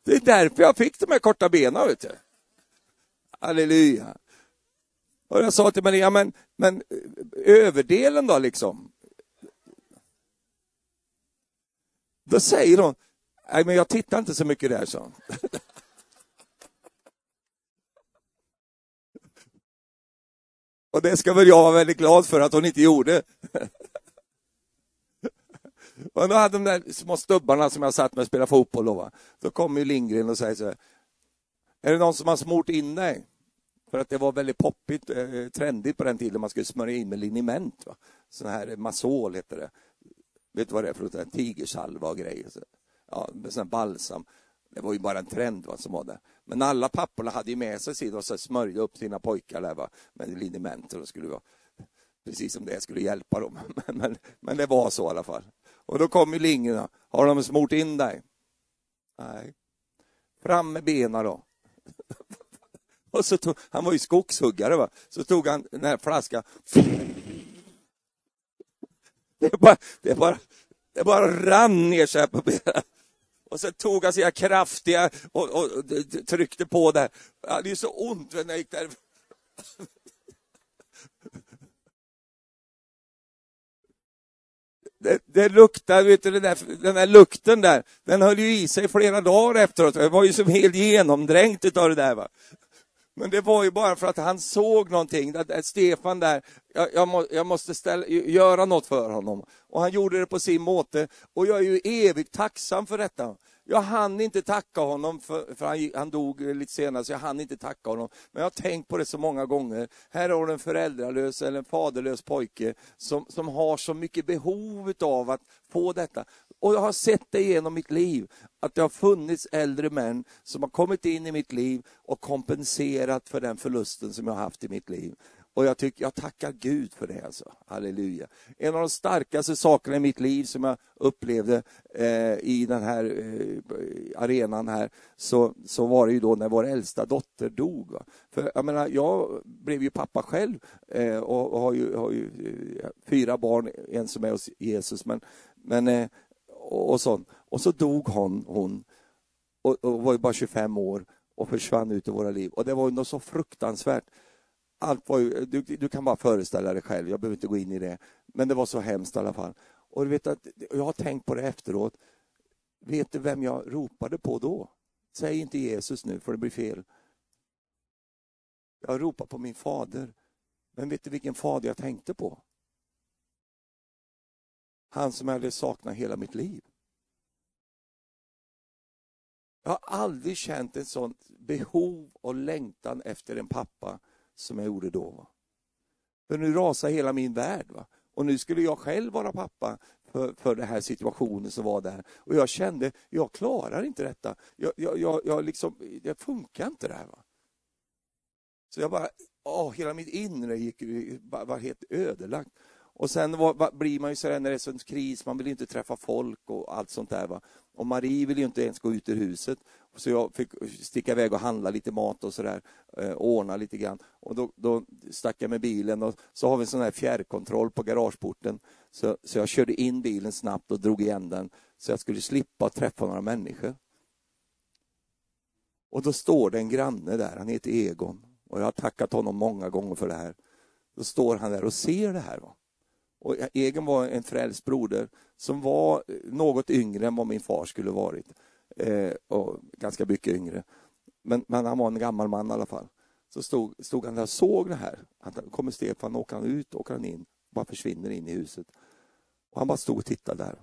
Det är därför jag fick de här korta benen, vet du. Halleluja. Och jag sa till Maria, men, men överdelen då liksom? Då säger hon, nej men jag tittar inte så mycket där, så. Och det ska väl jag vara väldigt glad för att hon inte gjorde. Och då hade de där små stubbarna som jag satt med och spelade fotboll då, va? då kommer Lindgren och säger så här, är det någon som har smort in dig? För att det var väldigt poppigt, eh, trendigt på den tiden, man skulle smörja in med liniment. Va? Sån här masol heter det. Vet du vad det är för något? Tigersalva och grejer. Ja, med sån balsam. Det var ju bara en trend va, som var där. Men alla papporna hade ju med sig sin och så smörjde upp sina pojkar där, va, med liniment. Och skulle vara, precis som det skulle hjälpa dem. Men, men, men det var så i alla fall. Och då kom ju Lingorna. Har de smort in dig? Nej. Fram med benen då. Och så tog, han var ju skogshuggare, va? så tog han den här flaskan. Det bara, det bara, det bara rann ner så här på benen. Och så tog han sina kraftiga och, och, och tryckte på där. Jag hade ju så ont när jag gick där. Det, det luktar, vet du, den där, den där lukten där, den höll ju i sig flera dagar efteråt. Jag var ju som helt genomdränkt av det där. Va? Men det var ju bara för att han såg någonting, att, att Stefan där, jag, jag, må, jag måste ställa, göra något för honom. Och han gjorde det på sin måte. Och jag är ju evigt tacksam för detta. Jag hann inte tacka honom, för, för han, han, dog lite senare, så jag hann inte tacka honom. Men jag har tänkt på det så många gånger. Här har du en föräldralös eller en faderlös pojke som, som har så mycket behov av att få detta. Och jag har sett det genom mitt liv, att det har funnits äldre män som har kommit in i mitt liv och kompenserat för den förlusten som jag har haft i mitt liv. Och jag, tycker, jag tackar Gud för det. Alltså. Halleluja. En av de starkaste sakerna i mitt liv som jag upplevde eh, i den här eh, arenan här, så, så var det ju då när vår äldsta dotter dog. Va? För jag menar, jag blev ju pappa själv eh, och, och, har ju, har ju eh, fyra barn, en som är hos Jesus, men, men eh, och, och sånt. Och så dog hon, hon och, och var ju bara 25 år och försvann ut i våra liv. Och det var ju något så fruktansvärt allt var ju, du, du, kan bara föreställa dig själv, jag behöver inte gå in i det. Men det var så hemskt i alla fall. Och du vet att, jag har tänkt på det efteråt. Vet du vem jag ropade på då? Säg inte Jesus nu, för det blir fel. Jag ropade på min fader. Men vet du vilken fader jag tänkte på? Han som jag hade saknat hela mitt liv. Jag har aldrig känt ett sånt behov och längtan efter en pappa som jag gjorde då. Va? För nu rasar hela min värld. Va? Och nu skulle jag själv vara pappa för, för den här situationen som var där. Och jag kände, jag klarar inte detta. Jag, jag, jag, jag liksom, det funkar inte det här. Va? Så jag bara, åh, hela mitt inre gick, var helt ödelagt. Och sen var, blir man ju så när det är sån kris, man vill inte träffa folk och allt sånt där. Va? Och Marie ville ju inte ens gå ut ur huset. Så jag fick sticka iväg och handla lite mat och sådär, eh, ordna lite grann. Och då, då stack jag med bilen och så har vi en sån här fjärrkontroll på garageporten. Så, så jag körde in bilen snabbt och drog igen den så jag skulle slippa träffa några människor. Och då står det en granne där, han heter Egon. Och jag har tackat honom många gånger för det här. Då står han där och ser det här. Va? Och Egon var en frälst broder som var något yngre än vad min far skulle varit eh, och ganska mycket yngre. Men, men, han var en gammal man i alla fall. Så stod, stod han där och såg det här. Att kommer Stefan, åker han ut, åker han in, bara försvinner in i huset. Och han bara stod och tittade där.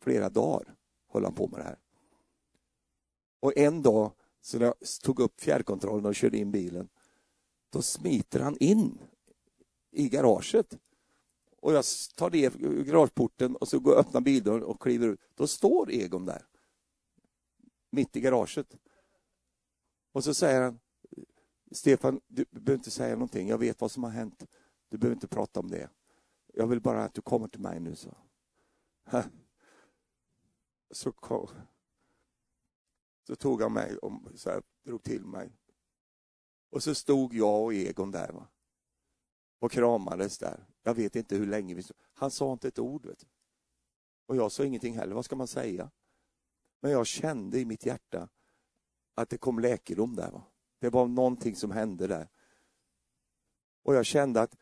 Flera dagar höll han på med det här. Och en dag, så när jag tog upp fjärrkontrollen och körde in bilen, då smiter han in i garaget. Och jag tar ner garageporten och så går jag öppnar bildörren och kliver ut. Då står Egon där mitt i garaget. Och så säger han, Stefan, du behöver inte säga någonting. Jag vet vad som har hänt. Du behöver inte prata om det. Jag vill bara att du kommer till mig nu. Så, så, kom, så tog han mig och så här, drog till mig. Och så stod jag och Egon där. Va? Och kramades där. Jag vet inte hur länge vi stod. Han sa inte ett ord. Vet du. Och jag sa ingenting heller. Vad ska man säga? Men jag kände i mitt hjärta att det kom läkedom där. Va? Det var någonting som hände där. Och jag kände att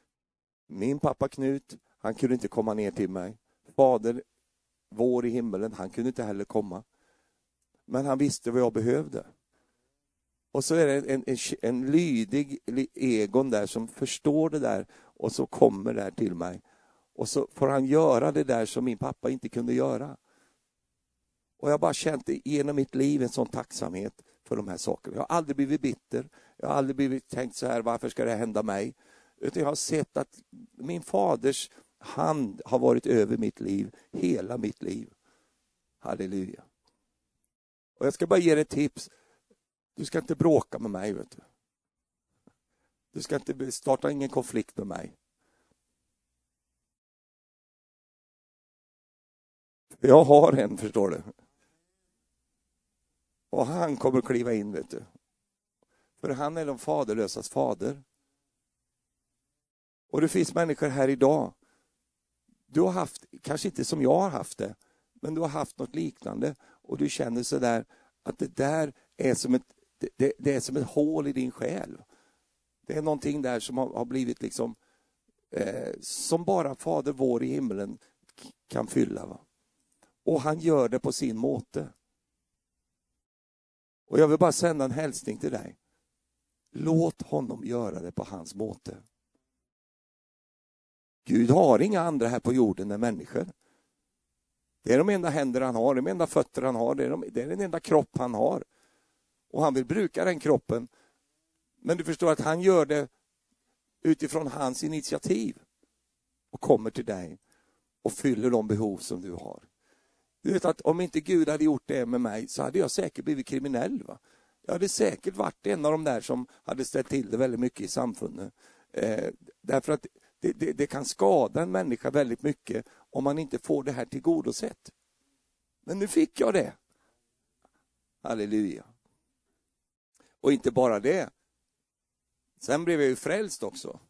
min pappa Knut, han kunde inte komma ner till mig. Fader vår i himmelen, han kunde inte heller komma. Men han visste vad jag behövde. Och så är det en, en, en lydig Egon där som förstår det där och så kommer där till mig. Och så får han göra det där som min pappa inte kunde göra. Och jag har bara känt genom mitt liv en sån tacksamhet för de här sakerna. Jag har aldrig blivit bitter. Jag har aldrig blivit tänkt så här, varför ska det hända mig? Utan jag har sett att min faders hand har varit över mitt liv, hela mitt liv. Halleluja. Och jag ska bara ge dig ett tips. Du ska inte bråka med mig. Vet du du ska inte starta ingen konflikt med mig. Jag har en, förstår du. Och han kommer kliva in, vet du. För han är de faderlösas fader. Och det finns människor här idag. Du har haft, kanske inte som jag har haft det, men du har haft något liknande och du känner sådär att det där är som ett, det, det, är som ett hål i din själ. Det är någonting där som har, har blivit liksom eh, som bara Fader vår i himlen kan fylla. Va? Och han gör det på sin måte. Och jag vill bara sända en hälsning till dig. Låt honom göra det på hans måte. Gud har inga andra här på jorden än människor. Det är de enda händer han har, de enda fötter han har, det är, de, det är den enda kropp han har. Och han vill bruka den kroppen. Men du förstår att han gör det utifrån hans initiativ och kommer till dig och fyller de behov som du har. Du vet att om inte Gud hade gjort det med mig så hade jag säkert blivit kriminell. Va? Jag hade säkert varit en av de där som hade ställt till det väldigt mycket i samfundet. Eh, därför att det, det, det, kan skada en människa väldigt mycket om man inte får det här tillgodosett. Men nu fick jag det. Halleluja. Och inte bara det. Sen blev jag ju frälst också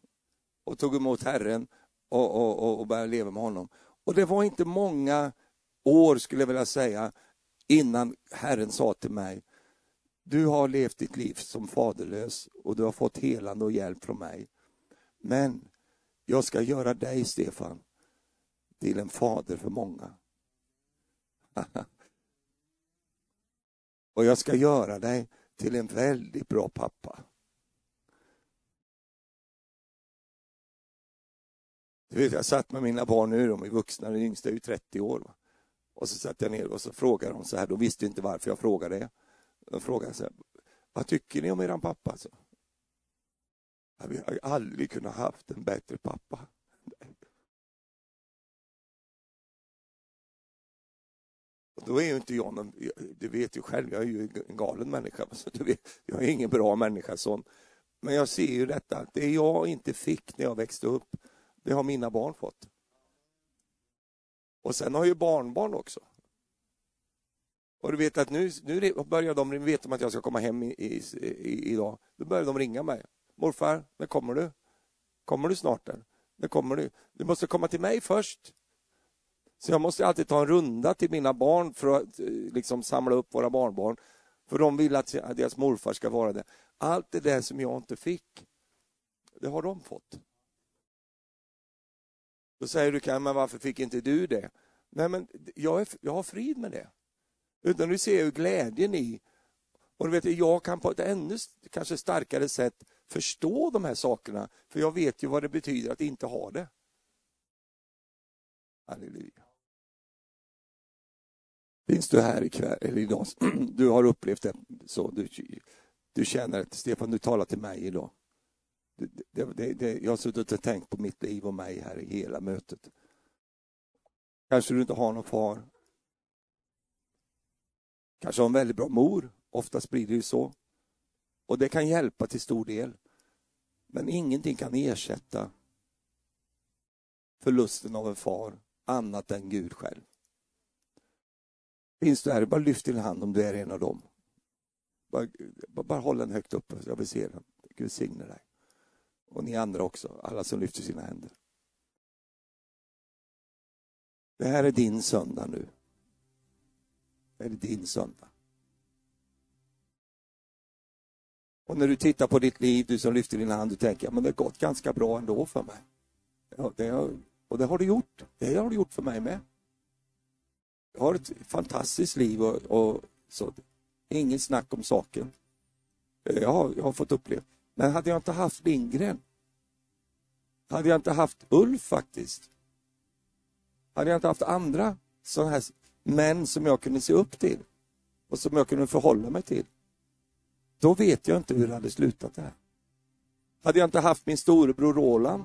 och tog emot Herren och, och, och började leva med honom. Och det var inte många år, skulle jag vilja säga, innan Herren sa till mig, du har levt ditt liv som faderlös och du har fått helande och hjälp från mig. Men jag ska göra dig, Stefan, till en fader för många. och jag ska göra dig till en väldigt bra pappa. Du vet, jag satt med mina barn nu, de är vuxna, den yngsta är ju 30 år. Och så satt jag ner och så frågade de så här, de visste inte varför jag frågade det. De frågade så här, vad tycker ni om eran pappa? Alltså? Vi har aldrig kunnat haft en bättre pappa. Och då är ju inte jag någon, du vet ju själv, jag är ju en galen människa. Så du vet, jag är ingen bra människa sån. Men jag ser ju detta, det jag inte fick när jag växte upp, det har mina barn fått. Och sen har ju barnbarn också. Och du vet att nu, nu börjar de, vet de att jag ska komma hem i, i, i, idag. Då börjar de ringa mig. Morfar, när kommer du? Kommer du snart? Där? När kommer du? Du måste komma till mig först. Så jag måste alltid ta en runda till mina barn för att eh, liksom samla upp våra barnbarn. För de vill att deras morfar ska vara där. Allt det där som jag inte fick, det har de fått. Då säger du, men varför fick inte du det? Nej, men jag, är, jag har frid med det. Utan du ser ju glädjen i, och du vet, jag kan på ett ännu kanske starkare sätt förstå de här sakerna, för jag vet ju vad det betyder att inte ha det. Halleluja. Finns du här ikväll, eller idag, du har upplevt det så, du, du känner att Stefan, du talar till mig idag. Det, det, det, jag har suttit och tänkt på mitt liv och mig här i hela mötet. Kanske du inte har någon far. Kanske har en väldigt bra mor. Oftast blir det ju så. Och det kan hjälpa till stor del. Men ingenting kan ersätta förlusten av en far annat än Gud själv. Finns du här, bara lyft din hand om du är en av dem. Bara, bara håll den högt uppe jag vill se den. Gud signe dig. Och ni andra också, alla som lyfter sina händer. Det här är din söndag nu. Det är din söndag. Och när du tittar på ditt liv, du som lyfter din hand, du tänker men det har gått ganska bra ändå för mig. Ja, det har, och det har det gjort. Det har det gjort för mig med. Jag har ett fantastiskt liv och, och så. Inget snack om saken. Jag har, jag har fått uppleva. Men hade jag inte haft Lindgren, hade jag inte haft Ulf faktiskt, hade jag inte haft andra sådana här män som jag kunde se upp till och som jag kunde förhålla mig till, då vet jag inte hur det hade slutat det här. Hade jag inte haft min storebror Roland,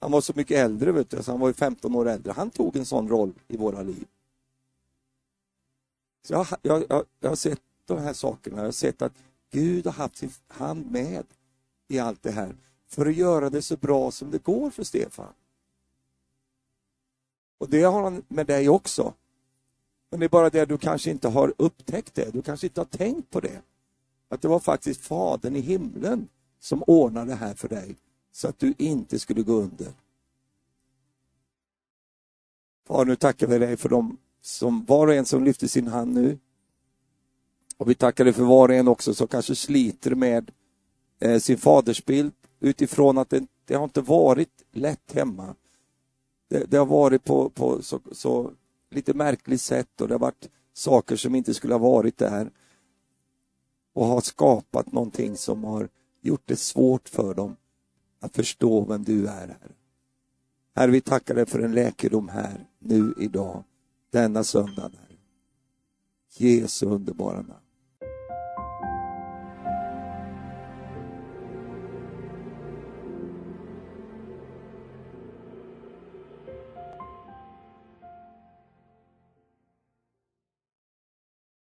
han var så mycket äldre, vet du, så han var ju 15 år äldre, han tog en sån roll i våra liv. Så jag, jag, jag, jag har sett de här sakerna, jag har sett att Gud har haft sin hand med i allt det här för att göra det så bra som det går för Stefan. Och det har han med dig också. Men det är bara det du kanske inte har upptäckt det, du kanske inte har tänkt på det. Att det var faktiskt Fadern i himlen som ordnade det här för dig så att du inte skulle gå under. Far, nu tackar vi dig för dem som var och en som lyfte sin hand nu. Och vi tackar dig för var och en också som kanske sliter med eh, sin fadersbild utifrån att det, det, har inte varit lätt hemma. Det, det har varit på, på så, så, lite märkligt sätt och det har varit saker som inte skulle ha varit där och har skapat någonting som har gjort det svårt för dem att förstå vem du är. Här. Herre, vi tackar dig för en läkedom här, nu, idag, denna söndag. Herre. Jesu underbara namn.